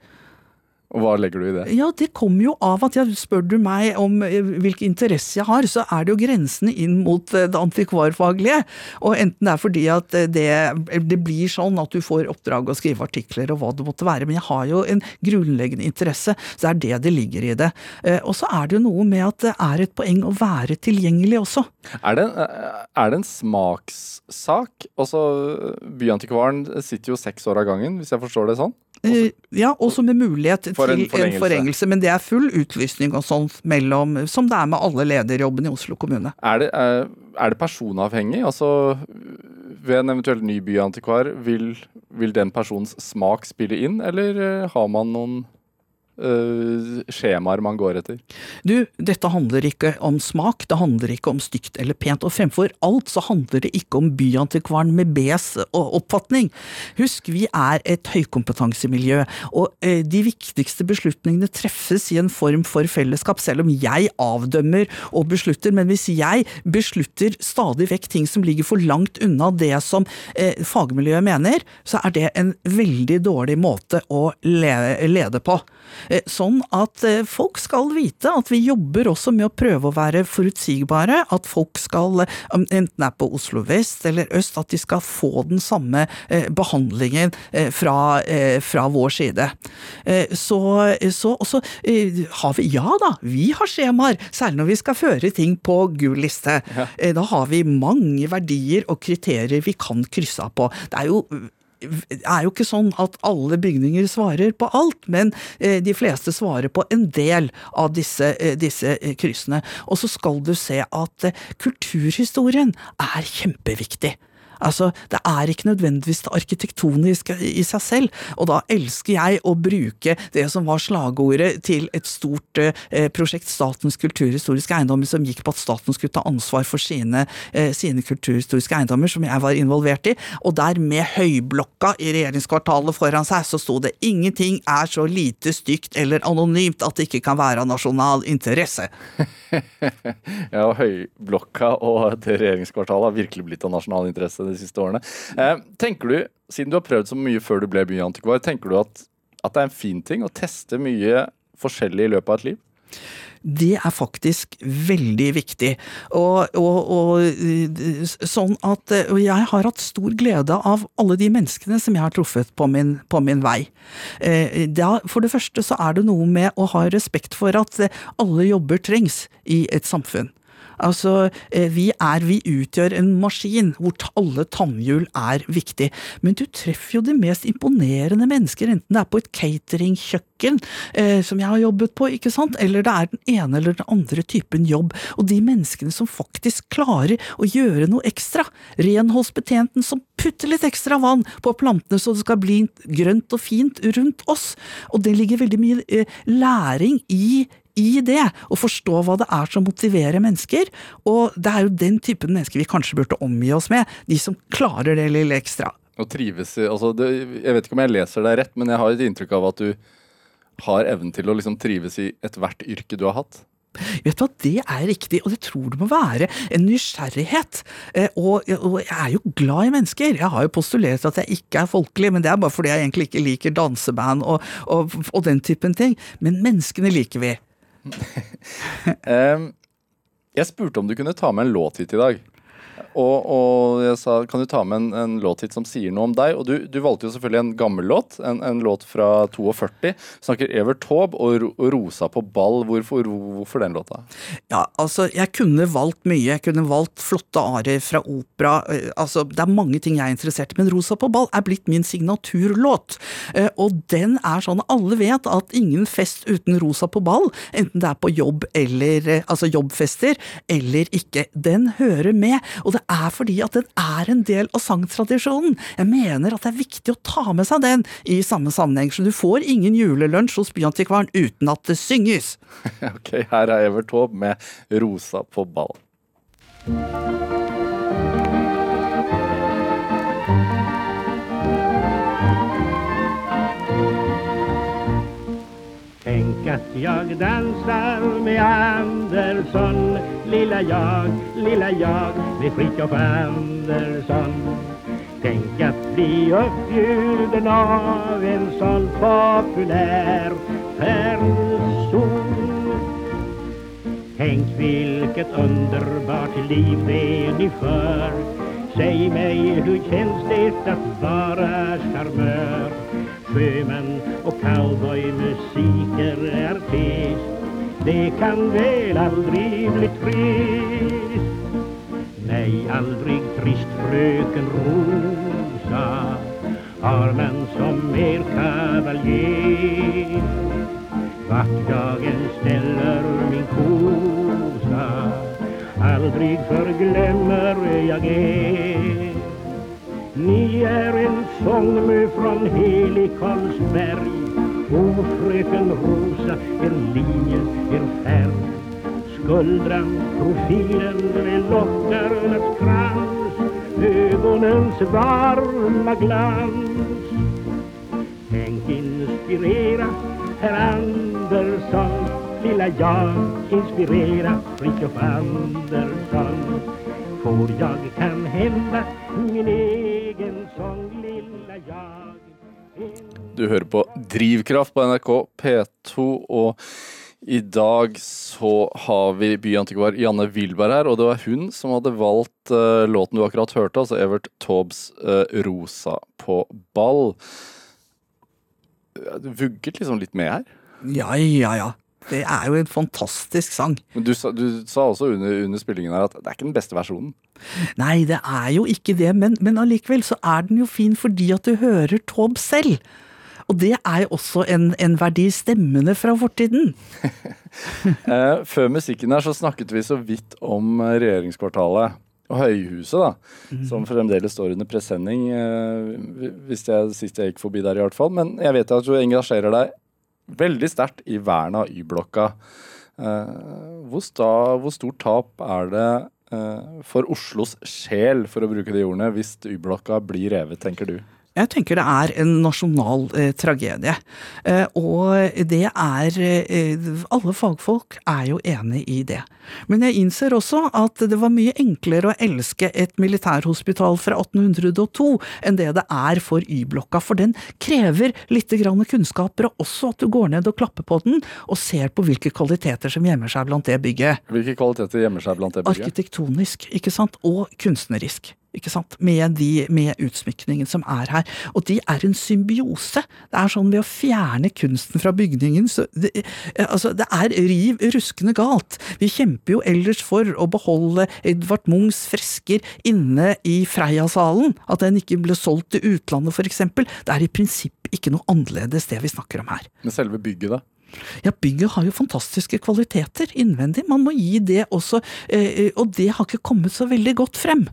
Og hva legger du i det? Ja, det kommer jo av at jeg spør du meg om eh, hvilke interesser jeg har, så er det jo grensene inn mot eh, det antikvarfaglige. Og enten det er fordi at eh, det, det blir sånn at du får oppdrag å skrive artikler og hva det måtte være, men jeg har jo en grunnleggende interesse, så er det det ligger i det. Og så er det jo noe med at det er et poeng å være tilgjengelig også. Er det, er det en smakssak? Altså, Byantikvaren sitter jo seks år av gangen, hvis jeg forstår det sånn? Eh, Ja, også med mulighet For en til en forlengelse. forlengelse, men det er full utlysning og sånt mellom, som det er med alle lederjobbene i Oslo kommune. Er det, er, er det personavhengig? Altså, ved en eventuell ny byantikvar, vil, vil den personens smak spille inn, eller eh, har man noen skjemaer man går etter? Du, dette handler ikke om smak, det handler ikke om stygt eller pent. Og fremfor alt så handler det ikke om byantikvaren med Bs oppfatning. Husk, vi er et høykompetansemiljø, og uh, de viktigste beslutningene treffes i en form for fellesskap, selv om jeg avdømmer og beslutter. Men hvis jeg beslutter stadig vekk ting som ligger for langt unna det som uh, fagmiljøet mener, så er det en veldig dårlig måte å lede på. Eh, sånn at eh, folk skal vite at vi jobber også med å prøve å være forutsigbare. At folk skal, eh, enten er på Oslo vest eller øst, at de skal få den samme behandlingen fra, fra vår side. Så, så også har vi Ja da, vi har skjemaer, særlig når vi skal føre ting på gul liste. Ja. Da har vi mange verdier og kriterier vi kan krysse av på. Det er jo er jo ikke sånn at alle bygninger svarer på alt, men eh, de fleste svarer på en del av disse, eh, disse eh, kryssene. Og så skal du se at kulturhistorien er kjempeviktig. Altså, det er ikke nødvendigvis det arkitektoniske i seg selv, og da elsker jeg å bruke det som var slagordet til et stort eh, prosjekt, Statens kulturhistoriske eiendommer, som gikk på at staten skulle ta ansvar for sine, eh, sine kulturhistoriske eiendommer, som jeg var involvert i, og der med høyblokka i regjeringskvartalet foran seg, så sto det 'ingenting er så lite stygt eller anonymt at det ikke kan være av nasjonal interesse'. ja, høyblokka og det regjeringskvartalet har virkelig blitt av nasjonal interesse de siste årene. Eh, tenker du, Siden du har prøvd så mye før du ble byantikvar, tenker du at, at det er en fin ting å teste mye forskjellig i løpet av et liv? det er faktisk veldig viktig. Og, og, og, sånn at og jeg har hatt stor glede av alle de menneskene som jeg har truffet på min, på min vei. Eh, da, for det første så er det noe med å ha respekt for at alle jobber trengs i et samfunn. Altså, eh, vi er Vi utgjør en maskin hvor alle tannhjul er viktig. Men du treffer jo de mest imponerende mennesker, enten det er på et cateringkjøkken, eh, som jeg har jobbet på, ikke sant, eller det er den ene eller den andre typen jobb. Og de menneskene som faktisk klarer å gjøre noe ekstra. Renholdsbetjenten som putter litt ekstra vann på plantene så det skal bli grønt og fint rundt oss. Og det ligger veldig mye eh, læring i i det, og forstå hva det er som motiverer mennesker. Og det er jo den typen mennesker vi kanskje burde omgi oss med, de som klarer det lille ekstra. Og trives i altså det, Jeg vet ikke om jeg leser deg rett, men jeg har et inntrykk av at du har evnen til å liksom trives i ethvert yrke du har hatt. Vet du hva, Det er riktig, og det tror det må være en nysgjerrighet. Eh, og, og, jeg er jo glad i mennesker. Jeg har jo postulert at jeg ikke er folkelig, men det er bare fordi jeg egentlig ikke liker danseband og, og, og den typen ting. Men menneskene liker vi um, jeg spurte om du kunne ta med en låt hit i dag. Og, og, jeg sa kan du ta med en, en låt hit som sier noe om deg? Og du, du valgte jo selvfølgelig en gammel låt, en, en låt fra 42. Snakker Evert Taube og, og, 'Rosa på ball'. Hvorfor, hvorfor, den låta? Ja, altså, jeg kunne valgt mye. Jeg kunne valgt flotte arier fra opera. Eh, altså, det er mange ting jeg er interessert i, men 'Rosa på ball' er blitt min signaturlåt. Eh, og den er sånn alle vet at ingen fest uten rosa på ball, enten det er på jobb eller eh, altså jobbfester eller ikke, den hører med. Og det er fordi at den er en del av sangtradisjonen. Jeg mener at det er viktig å ta med seg den i samme sammenheng, så du får ingen julelunsj hos Byantikvaren uten at det synges. ok, her er Evert Taube med 'Rosa på ball'. Jag dansar med Andersson. Lilla jag, lilla jag med Fritiof Andersson. Tänk att bli uppbjuden av en sån populär person. Tänk vilket underbart liv det ni för. Säg mig, hur känns det att vara charmör? Sjöman och cowboymusiker, det kan vel aldri bli trist. Nej, aldrig trist frøken Rosa har man som er kavaljer. Vaktdagen steller min kosa aldrig forglemmer jeg er. Ni er en sångmö från helig Karlsberg frøken Rosa, er linje, er ferd. Skuldran, profilen, med lockarnas krans. Ögonens varma glans. Tänk inspirera herr Andersson. Lilla jag inspirera Fritiof Andersson. Får jag kan hända min egen Du hører på Drivkraft på NRK P2, og i dag så har vi byantikvar Janne Wilberg her, og det var hun som hadde valgt uh, låten du akkurat hørte, altså Evert Taubes uh, 'Rosa på ball'. Du vugget liksom litt med her? Ja, ja, ja. Det er jo en fantastisk sang. Men du sa, du sa også under, under, spillingen her at det er ikke den beste versjonen? Nei, det er jo ikke det, men, men allikevel så er den jo fin fordi at du hører Taube selv. Og det er jo også en, en verdi, stemmene fra fortiden. Eh, før musikken her så snakket vi så vidt om regjeringskvartalet og Høyhuset, da, mm. som fremdeles står under presenning. Eh, hvis jeg, sist jeg gikk forbi der, i hvert fall. Men jeg vet at du engasjerer deg veldig sterkt i vernet av Y-blokka. Eh, hvor, hvor, stort tap er det for Oslos sjel, for å bruke de ordene, hvis Y-blokka blir revet, tenker du? Jeg tenker det er en nasjonal eh, tragedie. Eh, og det er eh, Alle fagfolk er jo enig i det. Men jeg innser også at det var mye enklere å elske et militærhospital fra 1802 enn det det er for Y-blokka, for den krever litt kunnskaper, og også at du går ned og klapper på den og ser på hvilke kvaliteter som gjemmer seg blant det bygget. Hvilke kvaliteter gjemmer seg blant det bygget? Arkitektonisk, ikke sant, og kunstnerisk ikke sant, med, de, med utsmykningen som er her. Og de er en symbiose. Det er sånn ved å fjerne kunsten fra bygningen, så det, altså, det er riv ruskende galt. Vi kjemper jo ellers for å beholde Edvard Munchs fresker inne i Freia-salen, at den ikke ble solgt til utlandet f.eks. Det er i prinsipp ikke noe annerledes det vi snakker om her. Men selve bygget, da? Ja, bygget har jo fantastiske kvaliteter innvendig, man må gi det også, eh, og det har ikke kommet så veldig godt frem.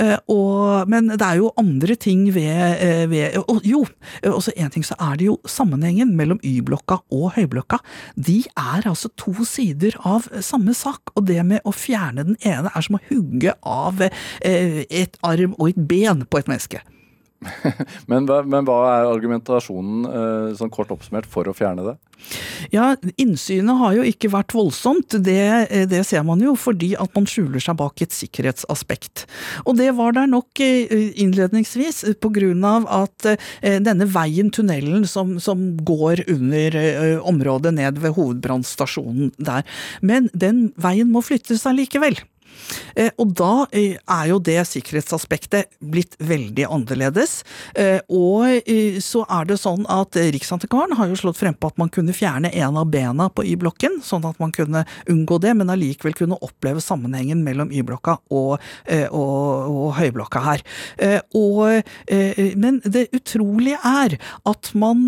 Eh, og, men det er jo andre ting ved, eh, ved og, Jo, også én ting så er det jo sammenhengen mellom Y-blokka og Høyblokka. De er altså to sider av samme sak, og det med å fjerne den ene er som å hugge av eh, et arm og et ben på et menneske. men, men, hva er argumentasjonen, sånn kort oppsummert, for å fjerne det? Ja, innsynet har jo ikke vært voldsomt. Det, det, ser man jo fordi at man skjuler seg bak et sikkerhetsaspekt. Og det var der nok eh, innledningsvis av at eh, denne veien, tunnelen, som, som går under eh, området ned ved hovedbrannstasjonen der. Men den veien må flyttes allikevel. Eh, og da eh, er jo det sikkerhetsaspektet blitt veldig annerledes. Eh, og så er det sånn at Riksantikvaren har jo slått frem på at man kunne fjerne en av bena på Y-blokken, sånn at man kunne unngå det, men allikevel kunne oppleve sammenhengen mellom Y-blokka og, og, og, Høyblokka her. Og, men det utrolige er at man,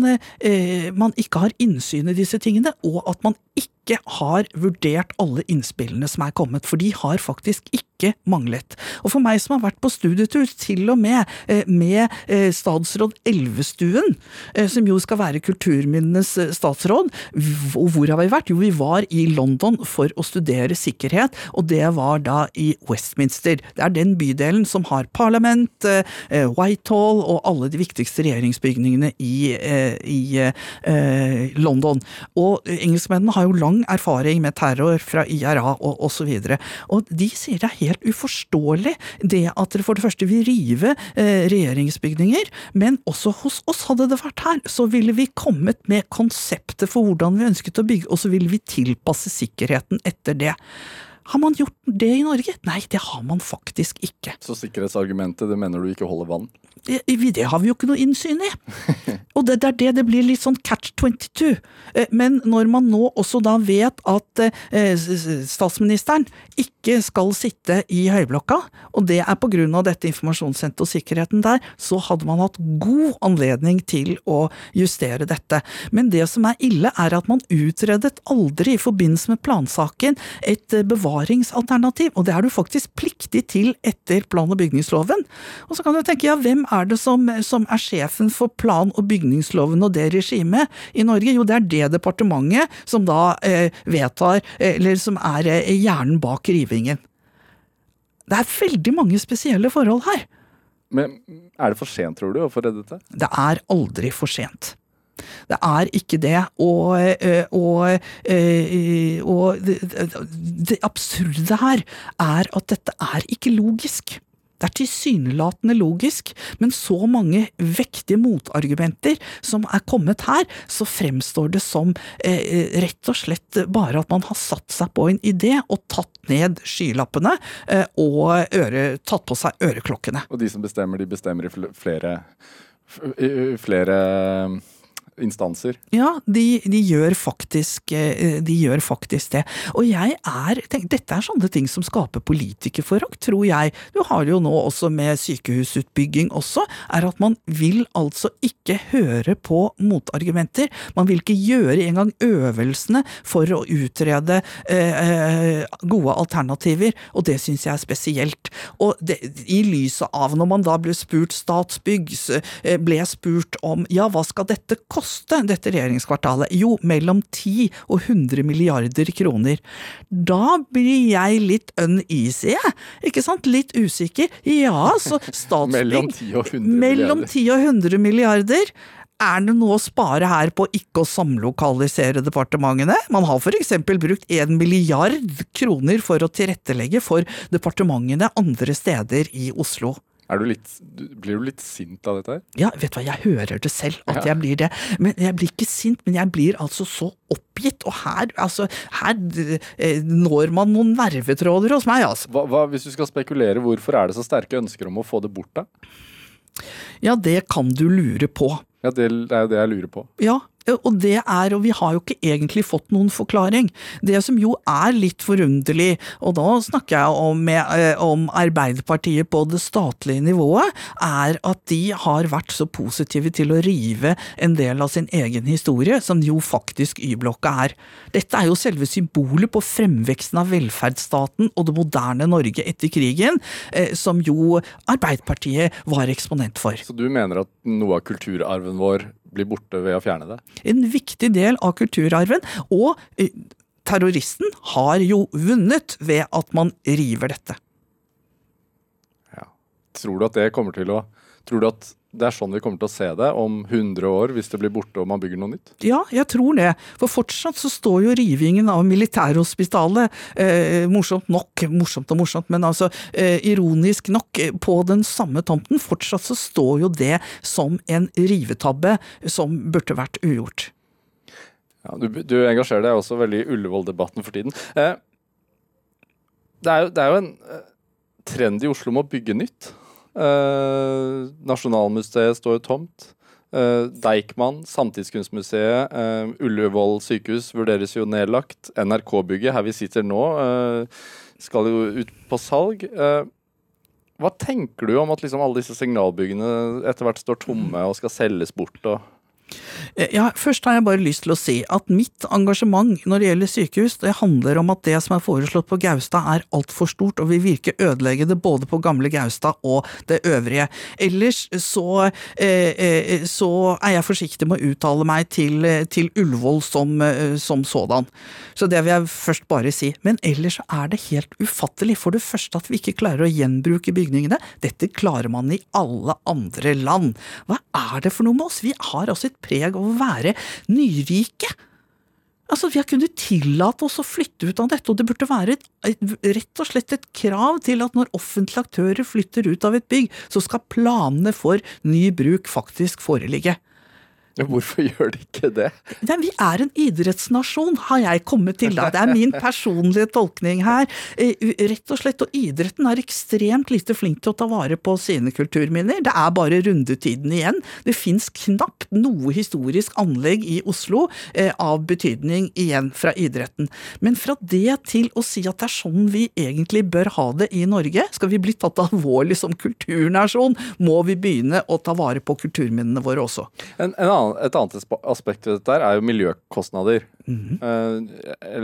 man ikke har innsyn i disse tingene, og at man ikke ikke har vurdert alle innspillene som er kommet, for de har faktisk ikke manglet. Og for meg som har vært på studietur, til og med eh, med eh, statsråd Elvestuen, eh, som jo skal være kulturminnenes statsråd, og hvor har vi vært? Jo, vi var i London for å studere sikkerhet, og det var da i Westminster. Det er den bydelen som har parlament, Whitehall og alle de viktigste regjeringsbygningene i, i London. Og engelskmennene har jo lang erfaring med terror fra IRA og osv. Og, og de sier det er helt uforståelig det at dere for det første vil rive eh, regjeringsbygninger, men også hos oss, hadde det vært her, så ville vi kommet med konseptet for hvordan vi ønsket å bygge, og så ville vi tilpasse sikkerheten etter det. Har man gjort det i Norge? Nei, det har man faktisk ikke. Så sikkerhetsargumentet, det mener du ikke holder vann? Det, har vi jo ikke noe innsyn i. Og det, det er det det blir litt sånn catch 22. Eh, men når man nå også da vet at eh, statsministeren ikke skal sitte i høyblokka, og det er på grunn av dette informasjonssenteret og sikkerheten der, så hadde man hatt god anledning til å justere dette. Men det som er ille, er at man utredet aldri i forbindelse med plansaken et bevaringsalternativ, og det er du faktisk pliktig til etter plan- og bygningsloven. Og så kan du tenke ja, hvem er er det som, som er sjefen for plan- og bygningsloven og det regimet i Norge? Jo, det er det departementet som da eh, vedtar, eller som er eh, hjernen bak rivingen. Det er veldig mange spesielle forhold her. Men er det for sent, tror du, å få reddet det? Det er aldri for sent. Det er ikke det. Og, eh, og, eh, og det absurde her er at dette er ikke logisk. Det er tilsynelatende logisk, men så mange vektige motargumenter som er kommet her, så fremstår det som eh, rett og slett bare at man har satt seg på en idé og tatt ned skylappene eh, og øre, tatt på seg øreklokkene. Og de som bestemmer, de bestemmer i flere, flere instanser. Ja, de, de, gjør faktisk, eh, de, gjør faktisk, det. Og jeg er tenk, Dette er sånne ting som skaper politikerforakt, tror jeg. Du har jo nå også med sykehusutbygging også, er at man vil altså ikke høre på motargumenter. Man vil ikke gjøre engang øvelsene for å utrede eh, eh gode alternativer, og det syns jeg er spesielt. Og det, i lyset av når man da ble spurt Statsbygg, eh, ble spurt om ja, hva skal dette koste? Koste, dette regjeringskvartalet? Jo, mellom 10 og 100 milliarder kroner. Da blir jeg litt uneasy, jeg. Ikke sant? Litt usikker. Ja, så Statsbygg Mellom 10 og 100 milliarder. Mellom 10 og 100 milliarder. Er det noe å spare her på ikke å samlokalisere departementene? Man har for eksempel brukt en milliard kroner for å tilrettelegge for departementene andre steder i Oslo. Du litt, blir du litt sint av dette her? Ja, vet du hva, jeg hører det selv, at ja. jeg blir det. Men jeg blir ikke sint, men jeg blir altså så oppgitt. Og her, altså, her eh, når man noen nervetråder hos meg, altså. Hva, hva, hvis du skal spekulere, hvorfor er det så sterke ønsker om å få det bort, da? Ja, det kan du lure på. Ja, det er jo det jeg lurer på. Ja, og det er, og vi har jo ikke egentlig fått noen forklaring. Det som jo er litt forunderlig, og da snakker jeg om, eh, om Arbeiderpartiet på det statlige nivået, er at de har vært så positive til å rive en del av sin egen historie, som jo faktisk Y-blokka er. Dette er jo selve symbolet på fremveksten av velferdsstaten og det moderne Norge etter krigen, eh, som jo Arbeiderpartiet var eksponent for. Så du mener at noe av kulturarven vår blir borte ved å fjerne det? En viktig del av kulturarven. Og eh, terroristen har jo vunnet ved at man river dette. Ja. Tror du at det kommer til å Tror du at det er sånn vi kommer til å se det om 100 år, hvis det blir borte og man bygger noe nytt? Ja, jeg tror det. For fortsatt så står jo rivingen av Militærhospitalet, eh, morsomt nok, morsomt og morsomt, men altså eh, ironisk nok, på den samme tomten. Fortsatt så står jo det som en rivetabbe som burde vært ugjort. Ja, du, du engasjerer deg også veldig i Ullevål-debatten for tiden. Eh, det, er jo, det er jo en eh, trend i Oslo om å bygge nytt. Uh, Nasjonalmuseet står jo tomt. Uh, Deichman, Samtidskunstmuseet, uh, Ullevål sykehus vurderes jo nedlagt. NRK-bygget, her vi sitter nå, skal jo ut på salg. hva tenker du om at liksom alle disse signalbyggene etter hvert står tomme og skal selges bort? og Eh, ja, Først har jeg bare lyst til å si at mitt engasjement når det gjelder sykehus, det handler om at det som er foreslått på Gaustad er altfor stort og vil virke ødeleggende både på gamle Gaustad og det øvrige. Ellers så, eh, eh, så er jeg forsiktig med å uttale meg til, til Ullevål som, som, sådan. Så det vil jeg først bare si. Men ellers så er det helt ufattelig. For det første at vi ikke klarer å gjenbruke bygningene. Dette klarer man i alle andre land. Hva er det for noe med oss? Vi har altså et preg av å være nyrike. Altså, Vi har kunnet tillate oss å flytte ut av dette, og det burde være et, et, rett og slett et krav til at når offentlige aktører flytter ut av et bygg, så skal planene for ny bruk faktisk foreligge. Hvorfor gjør de ikke det? Nei, vi er en idrettsnasjon, har jeg kommet til. da. Det er min personlige tolkning her. Eh, rett og slett, og idretten er ekstremt lite flink til å ta vare på sine kulturminner. Det er bare rundetiden igjen. Det fins knapt noe historisk anlegg i Oslo eh, av betydning igjen fra idretten. Men fra det til å si at det er sånn vi egentlig bør ha det i Norge, skal vi bli tatt alvorlig som kulturnasjon, må vi begynne å ta vare på kulturminnene våre også. En, en annen et annet aspekt ved dette er jo miljøkostnader. Mm -hmm.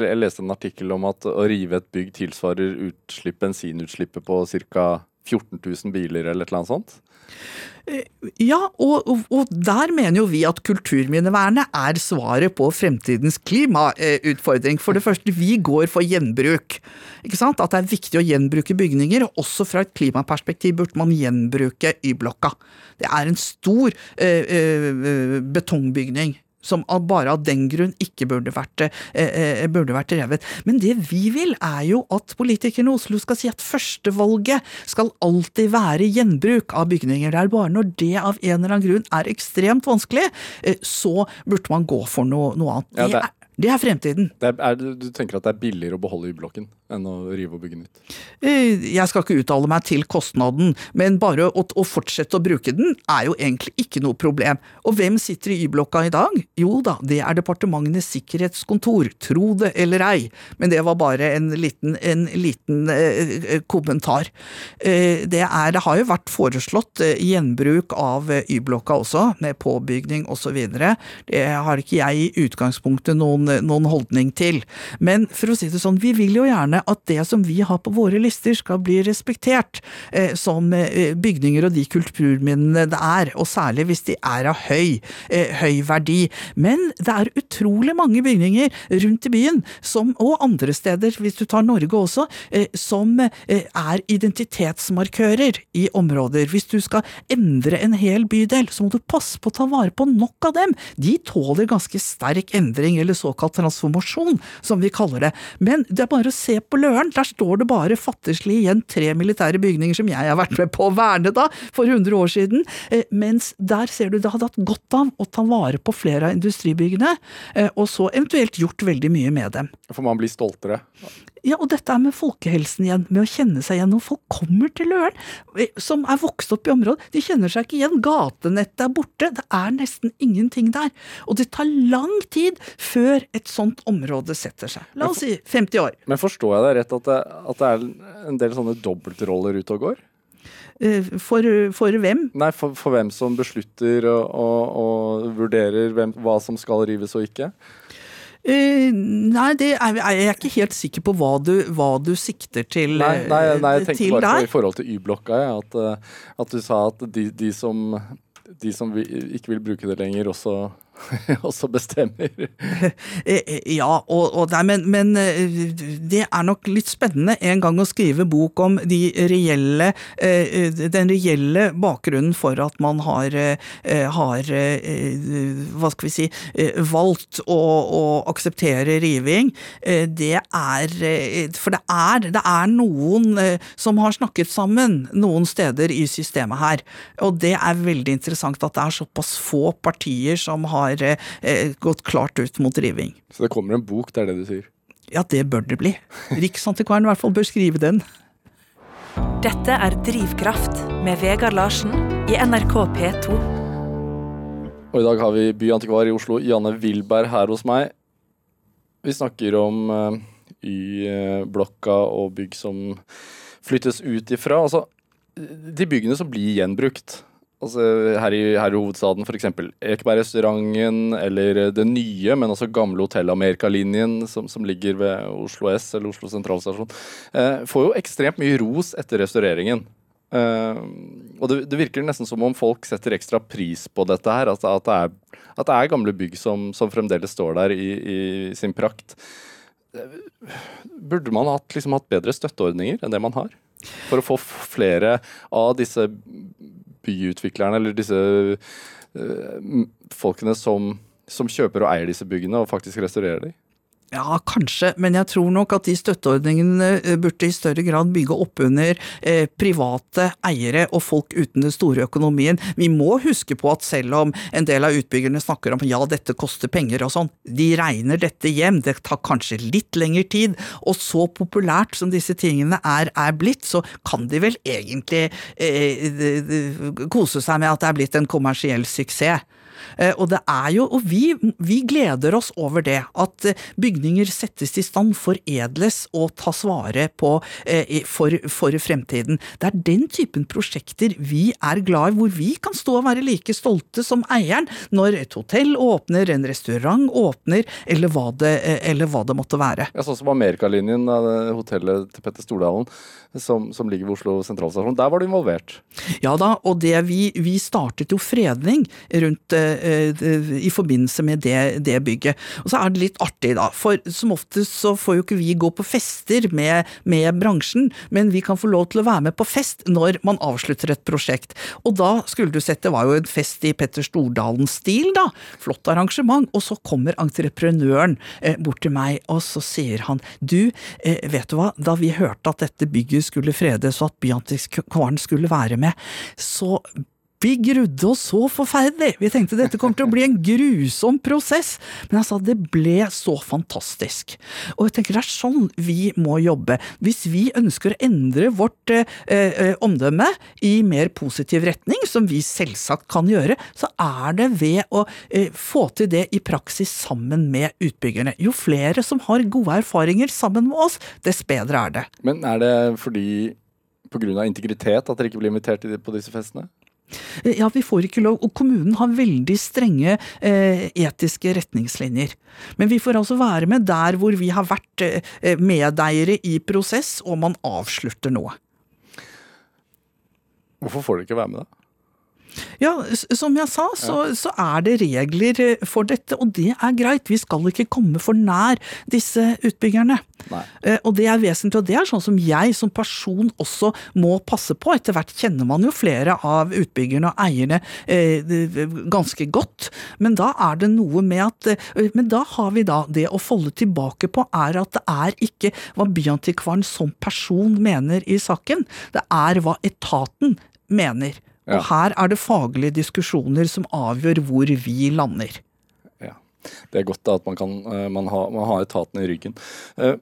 Jeg leste en artikkel om at å rive et bygg tilsvarer utslipp, bensinutslippet på ca. 14 000 biler eller et eller annet sånt. Ja, og, og, og, der mener jo vi at kulturminnevernet er svaret på fremtidens klimautfordring. For det første, vi går for gjenbruk. Ikke sant? At det er viktig å gjenbruke bygninger, og også fra et klimaperspektiv burde man gjenbruke Y-blokka. Det er en stor eh, øh, betongbygning som bare av den grunn ikke burde vært, eh, eh, burde vært, revet. Men det vi vil, er jo at politikerne i Oslo skal si at førstevalget skal alltid være gjenbruk av bygninger. Det er bare når det av en eller annen grunn er ekstremt vanskelig, eh, så burde man gå for noe, noe annet. Ja, det, er, det er fremtiden. Det er, du tenker at det er billigere å beholde Y-blokken enn å rive og bygge nytt? Eh, jeg skal ikke uttale meg til kostnaden, men bare å, å fortsette å bruke den er jo egentlig ikke noe problem. Og hvem sitter i Y-blokka i dag? Jo da, det er Departementenes sikkerhetskontor, tro det eller ei, men det var bare en liten, en liten eh, kommentar. Eh, det, er, det, har jo vært foreslått eh, gjenbruk av eh, Y-blokka også, med påbygning osv. Det har ikke jeg i utgangspunktet noen, noen holdning til. Men for å si det sånn, vi vil jo gjerne at det som vi har på våre lister skal bli respektert eh, som eh, bygninger og de kulturminnene det er, og særlig hvis de er av høy, eh, høy verdi. Men det er utrolig mange bygninger rundt i byen, som, og andre steder, hvis du tar Norge også, som er identitetsmarkører i områder. Hvis du skal endre en hel bydel, så må du passe på å ta vare på nok av dem. De tåler ganske sterk endring, eller såkalt transformasjon, som vi kaller det. Men det er bare å se på Løren, der står det bare fattigslig igjen tre militære bygninger som jeg har vært med på å verne da, for 100 år siden, eh, mens der ser du det hadde hatt godt av å ta vare på flere av industribyggene, eh, og så eventuelt gjort veldig mye med dem. For man blir stoltere? Ja, og dette er med folkehelsen igjen, med å kjenne seg igjen. Når folk kommer til Løren, eh, som er vokst opp i området, de kjenner seg ikke igjen. Gatenettet er borte, det er nesten ingenting der. Og det tar lang tid før et sånt område setter seg. La oss si 50 år. Men forstår jeg deg rett at det, at det er en del sånne dobbeltroller ute og går? Eh, for, for, hvem? Nei, for, for, hvem som beslutter og, og, og vurderer hvem, hva som skal rives og ikke? Uh, nei, det er, jeg er ikke helt sikker på hva du, hva du sikter til Nei, nei, nei jeg tenkte bare på i forhold til Y-blokka, at, eh, at, du sa at de, de som de som ikke vil bruke det lenger, også også bestemmer. Eh, eh, ja, og, og nei, men, men, eh, det er nok litt spennende en gang å skrive bok om de reelle, den reelle bakgrunnen for at man har, har hva skal vi si, valgt å, å akseptere riving. Det er For det er, det er noen som har snakket sammen noen steder i systemet her. Og det er veldig interessant at det er såpass få partier som har har eh, gått klart ut mot riving. Så det kommer en bok, det er det du sier? Ja, det bør det bli. Riksantikvaren i hvert fall bør skrive den. Dette er Drivkraft med Vegard Larsen i NRK P2. Og i dag har vi byantikvar i Oslo, Janne Wilberg, her hos meg. Vi snakker om uh, Y-blokka og bygg som flyttes ut ifra. Altså, de byggene som blir gjenbrukt. Altså, her, i, her i hovedstaden f.eks. Ekebergrestauranten eller det nye, men også gamle Hotell Amerika-linjen som, som, ligger ved Oslo S eller Oslo sentralstasjon, eh, får jo ekstremt mye ros etter restaureringen. Eh, og det, det, virker nesten som om folk setter ekstra pris på dette her. At, at, det, er, at det, er, gamle bygg som, som fremdeles står der i, i, sin prakt. Burde man hatt, liksom, hatt bedre støtteordninger enn det man har? For å få flere av disse byutviklerne, eller disse uh, folkene som, som, kjøper og eier disse byggene, og faktisk restaurerer dem? Ja, kanskje, men jeg tror nok at de støtteordningene eh, burde i større grad bygge opp under eh, private eiere og folk uten den store økonomien. Vi må huske på at selv om en del av utbyggerne snakker om ja, dette koster penger og sånn, de regner dette hjem. Det tar kanskje litt lengre tid. Og så populært som disse tingene er, er blitt, så kan de vel egentlig eh, kose seg med at det er blitt en kommersiell suksess. Eh, og det er jo, og vi, vi gleder oss over det, at eh, bygninger settes i stand, foredles og tas vare på for, for fremtiden. Det er den typen prosjekter vi er glad i, hvor vi kan stå og være like stolte som eieren når et hotell åpner, en restaurant åpner, eller hva det, eller hva det måtte være. Ja, Sånn som Amerikalinjen, hotellet til Petter Stordalen som, som, ligger ved Oslo sentralstasjon. Der var du involvert? Ja da, og det vi, vi startet jo fredning rundt i forbindelse med det, det, bygget. Og så er det litt artig, da. For som oftest så får jo ikke vi gå på fester med, med bransjen, men vi kan få lov til å være med på fest når man avslutter et prosjekt. Og da skulle du sett, det var jo en fest i Petter Stordalen-stil, da. Flott arrangement. Og så kommer entreprenøren eh, bort til meg, og så sier han du, eh, vet du hva, da vi hørte at dette bygget skulle fredes og at Byantikvaren skulle være med, så vi grudde oss så forferdelig! Vi tenkte dette kommer til å bli en grusom prosess, men altså, det ble så fantastisk. Og jeg tenker det er sånn vi må jobbe. Hvis vi ønsker å endre vårt eh, eh, omdømme i mer positiv retning, som vi selvsagt kan gjøre, så er det ved å eh, få til det i praksis sammen med utbyggerne. Jo flere som har gode erfaringer sammen med oss, dess bedre er det. Men er det fordi pga. integritet at dere ikke blir invitert på disse festene? Ja, vi får ikke lov. Og kommunen har veldig strenge eh, etiske retningslinjer. Men vi får altså være med der hvor vi har vært eh, medeiere i prosess, og man avslutter noe. Hvorfor får dere ikke være med, da? Ja, som jeg sa, så, så, er det regler eh, for dette, og det er greit. Vi skal ikke komme for nær disse utbyggerne. Nei. Eh, og det er vesentlig, og det er sånn som jeg som person også må passe på. Etter hvert kjenner man jo flere av utbyggerne og eierne eh, ganske godt, men da er det noe med at eh, Men da har vi da det å folde tilbake på, er at det er ikke hva Byantikvaren som person mener i saken, det er hva etaten mener. Ja. Og her er det faglige diskusjoner som avgjør hvor vi lander. Ja, Det er godt da at man, kan, eh, man, har, man har etaten i ryggen. Eh,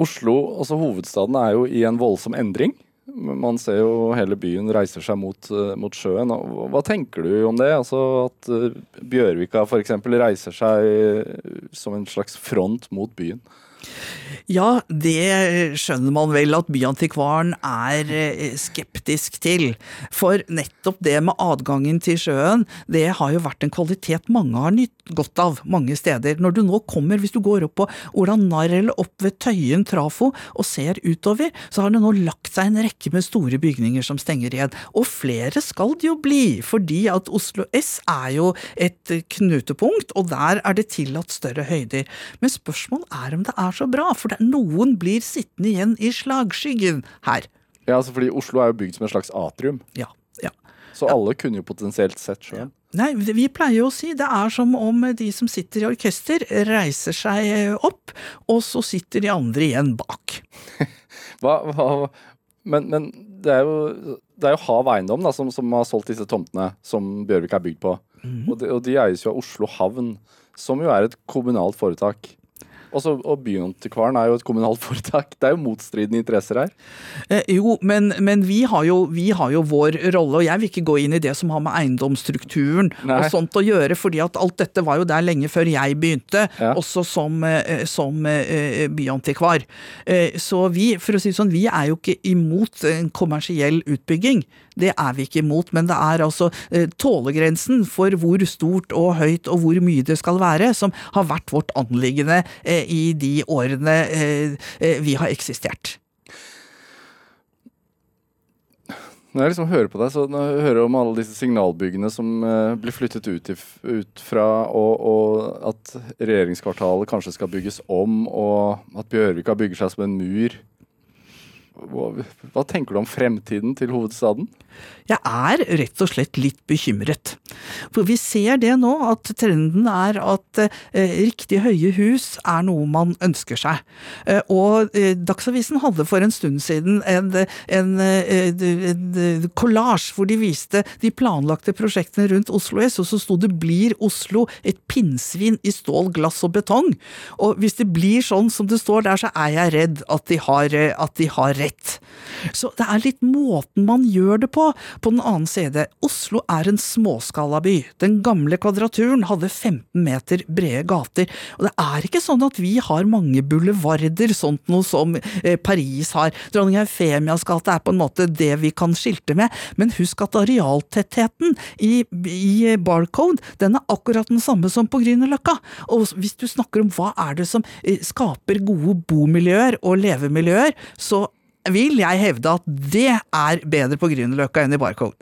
Oslo, altså hovedstaden, er jo i en voldsom endring. Man ser jo hele byen reiser seg mot, uh, mot sjøen. Hva tenker du om det? Altså At uh, Bjørvika f.eks. reiser seg som en slags front mot byen? Ja, det skjønner man vel at Byantikvaren er eh, skeptisk til. For nettopp det med adgangen til sjøen, det har jo vært en kvalitet mange har nytt godt av mange steder. Når du nå kommer, hvis du går opp på Ola Narr opp ved Tøyen trafo og ser utover, så har det nå lagt seg en rekke med store bygninger som stenger igjen. Og flere skal det jo bli, fordi at Oslo S er jo et knutepunkt, og der er det tillatt større høyder. Men spørsmålet er om det er så bra, for noen blir sittende igjen i slagskyggen her. Ja, altså fordi Oslo er jo bygd som en slags atrium. Ja, ja. Så alle kunne jo potensielt sett sjøen. Nei, vi pleier jo å si det er som om de som sitter i orkester, reiser seg opp, og så sitter de andre igjen bak. hva, hva, men, men det, er jo, det er jo Hav Eiendom da, som, som, har solgt disse tomtene som Bjørvik er bygd på. Mm. Og, de, og de eies jo av Oslo Havn, som jo er et kommunalt foretak. Også, og Byantikvaren er jo et kommunalt foretak. Det er jo motstridende interesser her. Eh, jo, men, men vi, har jo, vi, har jo, vår rolle, og jeg vil ikke gå inn i det som har med eiendomsstrukturen Nei. og sånt å gjøre, fordi at alt dette var jo der lenge før jeg begynte, ja. også som, eh, som eh, byantikvar. Eh, så vi, for å si det sånn, vi er jo ikke imot en kommersiell utbygging. Det er vi ikke imot, men det er altså eh, tålegrensen for hvor stort og høyt og hvor mye det skal være, som har vært vårt anliggende eh, i de årene eh, vi har eksistert. Når jeg liksom hører på deg, så når jeg hører om alle disse signalbyggene som uh, blir flyttet ut, i, ut fra, og, og, at regjeringskvartalet kanskje skal bygges om, og at Bjørvika bygger seg som en mur hva, hva, tenker du om fremtiden til hovedstaden? Jeg er rett og slett litt bekymret. For vi ser det nå, at trenden er at eh, riktig høye hus er noe man ønsker seg. Eh, og eh, Dagsavisen hadde for en stund siden en, en, en kollasj hvor de viste de planlagte prosjektene rundt Oslo S, og så sto det 'Blir Oslo et pinnsvin i stål, glass og betong'? Og hvis det blir sånn som det står der, så er jeg redd at de har, at de har rett. Så det er litt måten man gjør det på. På den annen side, Oslo er en småskalaby. Den gamle kvadraturen hadde 15 meter brede gater. Og det er ikke sånn at vi har mange boulevarder, sånt noe som eh, Paris har. Dronning Eufemias gate er på en måte det vi kan skilte med, men husk at arealtettheten i, i Barcode den er akkurat den samme som på Grünerløkka. Og hvis du snakker om hva er det som eh, skaper gode bomiljøer og levemiljøer, så vil jeg hevde at det er bedre på Grünerløkka enn i Barcode.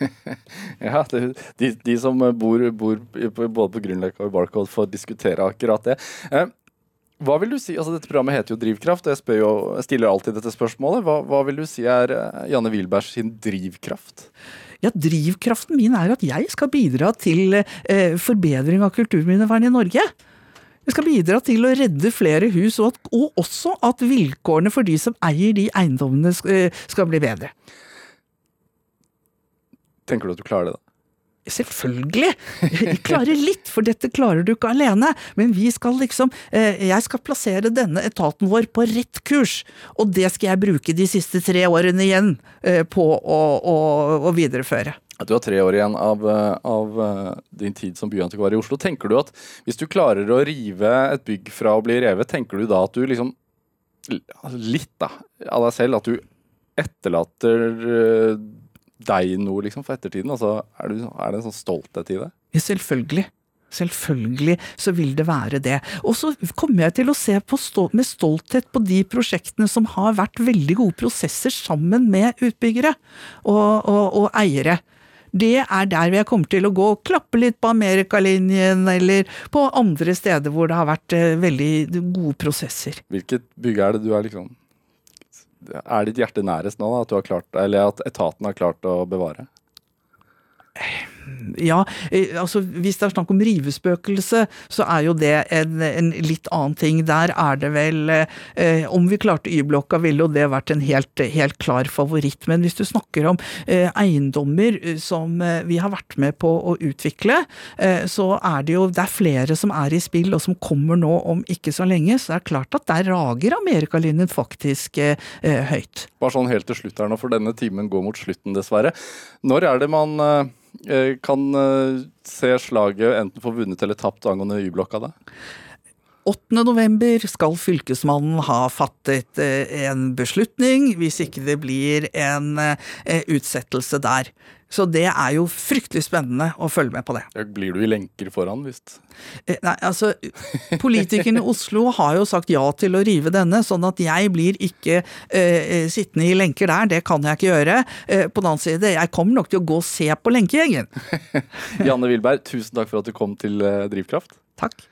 ja, det, de, de, som bor, bor både på Grünerløkka og Barcode får diskutere akkurat det. Eh, hva vil du si, altså Dette programmet heter jo Drivkraft, og jeg, jo, jeg stiller alltid dette spørsmålet. Hva, hva, vil du si er eh, Janne Wilbergs sin drivkraft? Ja, Drivkraften min er at jeg skal bidra til eh, forbedring av kulturminnevernet i Norge. Vi skal bidra til å redde flere hus, og, at, og også at vilkårene for de som eier de eiendommene eh, skal bli bedre. Tenker du at du klarer det, da? Selvfølgelig! Jeg klarer litt, for dette klarer du ikke alene. Men vi skal liksom eh, Jeg skal plassere denne etaten vår på rett kurs. Og det skal jeg bruke de siste tre årene igjen eh, på å, å, å videreføre. Du har tre år igjen av, eh, av, eh, din tid som byantikvar i Oslo. Tenker du at hvis du klarer å rive et bygg fra å bli revet, tenker du da at du liksom Litt da, av deg selv, at du etterlater eh, deg noe liksom for ettertiden? Altså, er, du, er det en sånn stolthet i det? Selvfølgelig. Selvfølgelig så vil det være det. Og så kommer jeg til å se stol med stolthet på de prosjektene som har vært veldig gode prosesser sammen med utbyggere og, og, og eiere det er der jeg kommer til å gå og klappe litt på Amerikalinjen, eller på andre steder hvor det har vært eh, veldig gode prosesser. Hvilket bygg er det du er liksom Er ditt hjerte nærest nå, da, at du har klart, eller at etaten har klart å bevare? Ja, eh, altså hvis det er snakk om rivespøkelse, så er jo det en, en, litt annen ting. Der er det vel eh, Om vi klarte Y-blokka, ville jo det vært en helt, helt, klar favoritt. Men hvis du snakker om eh, eiendommer eh, som eh, vi har vært med på å utvikle, eh, så er det jo det er flere som er i spill, og som kommer nå om ikke så lenge. Så det er klart at der rager Amerikalinjen faktisk høyt. Bare sånn helt til slutt her nå, for denne timen går mot slutten, dessverre. Når er det man kan eh, se slaget enten få vunnet eller tapt angående Y-blokka, da? 8.11 skal Fylkesmannen ha fattet eh, en beslutning, hvis ikke det blir en utsettelse der. Så det er jo fryktelig spennende å følge med på det. Blir du i lenker foran, hvis Nei, altså Politikerne i Oslo har jo sagt ja til å rive denne, sånn at jeg blir ikke eh, sittende i lenker der. Det kan jeg ikke gjøre. Eh, på den annen side, jeg kommer nok til å gå og se på lenkegjengen. Janne Wilberg, tusen takk for at du kom til Drivkraft. Takk.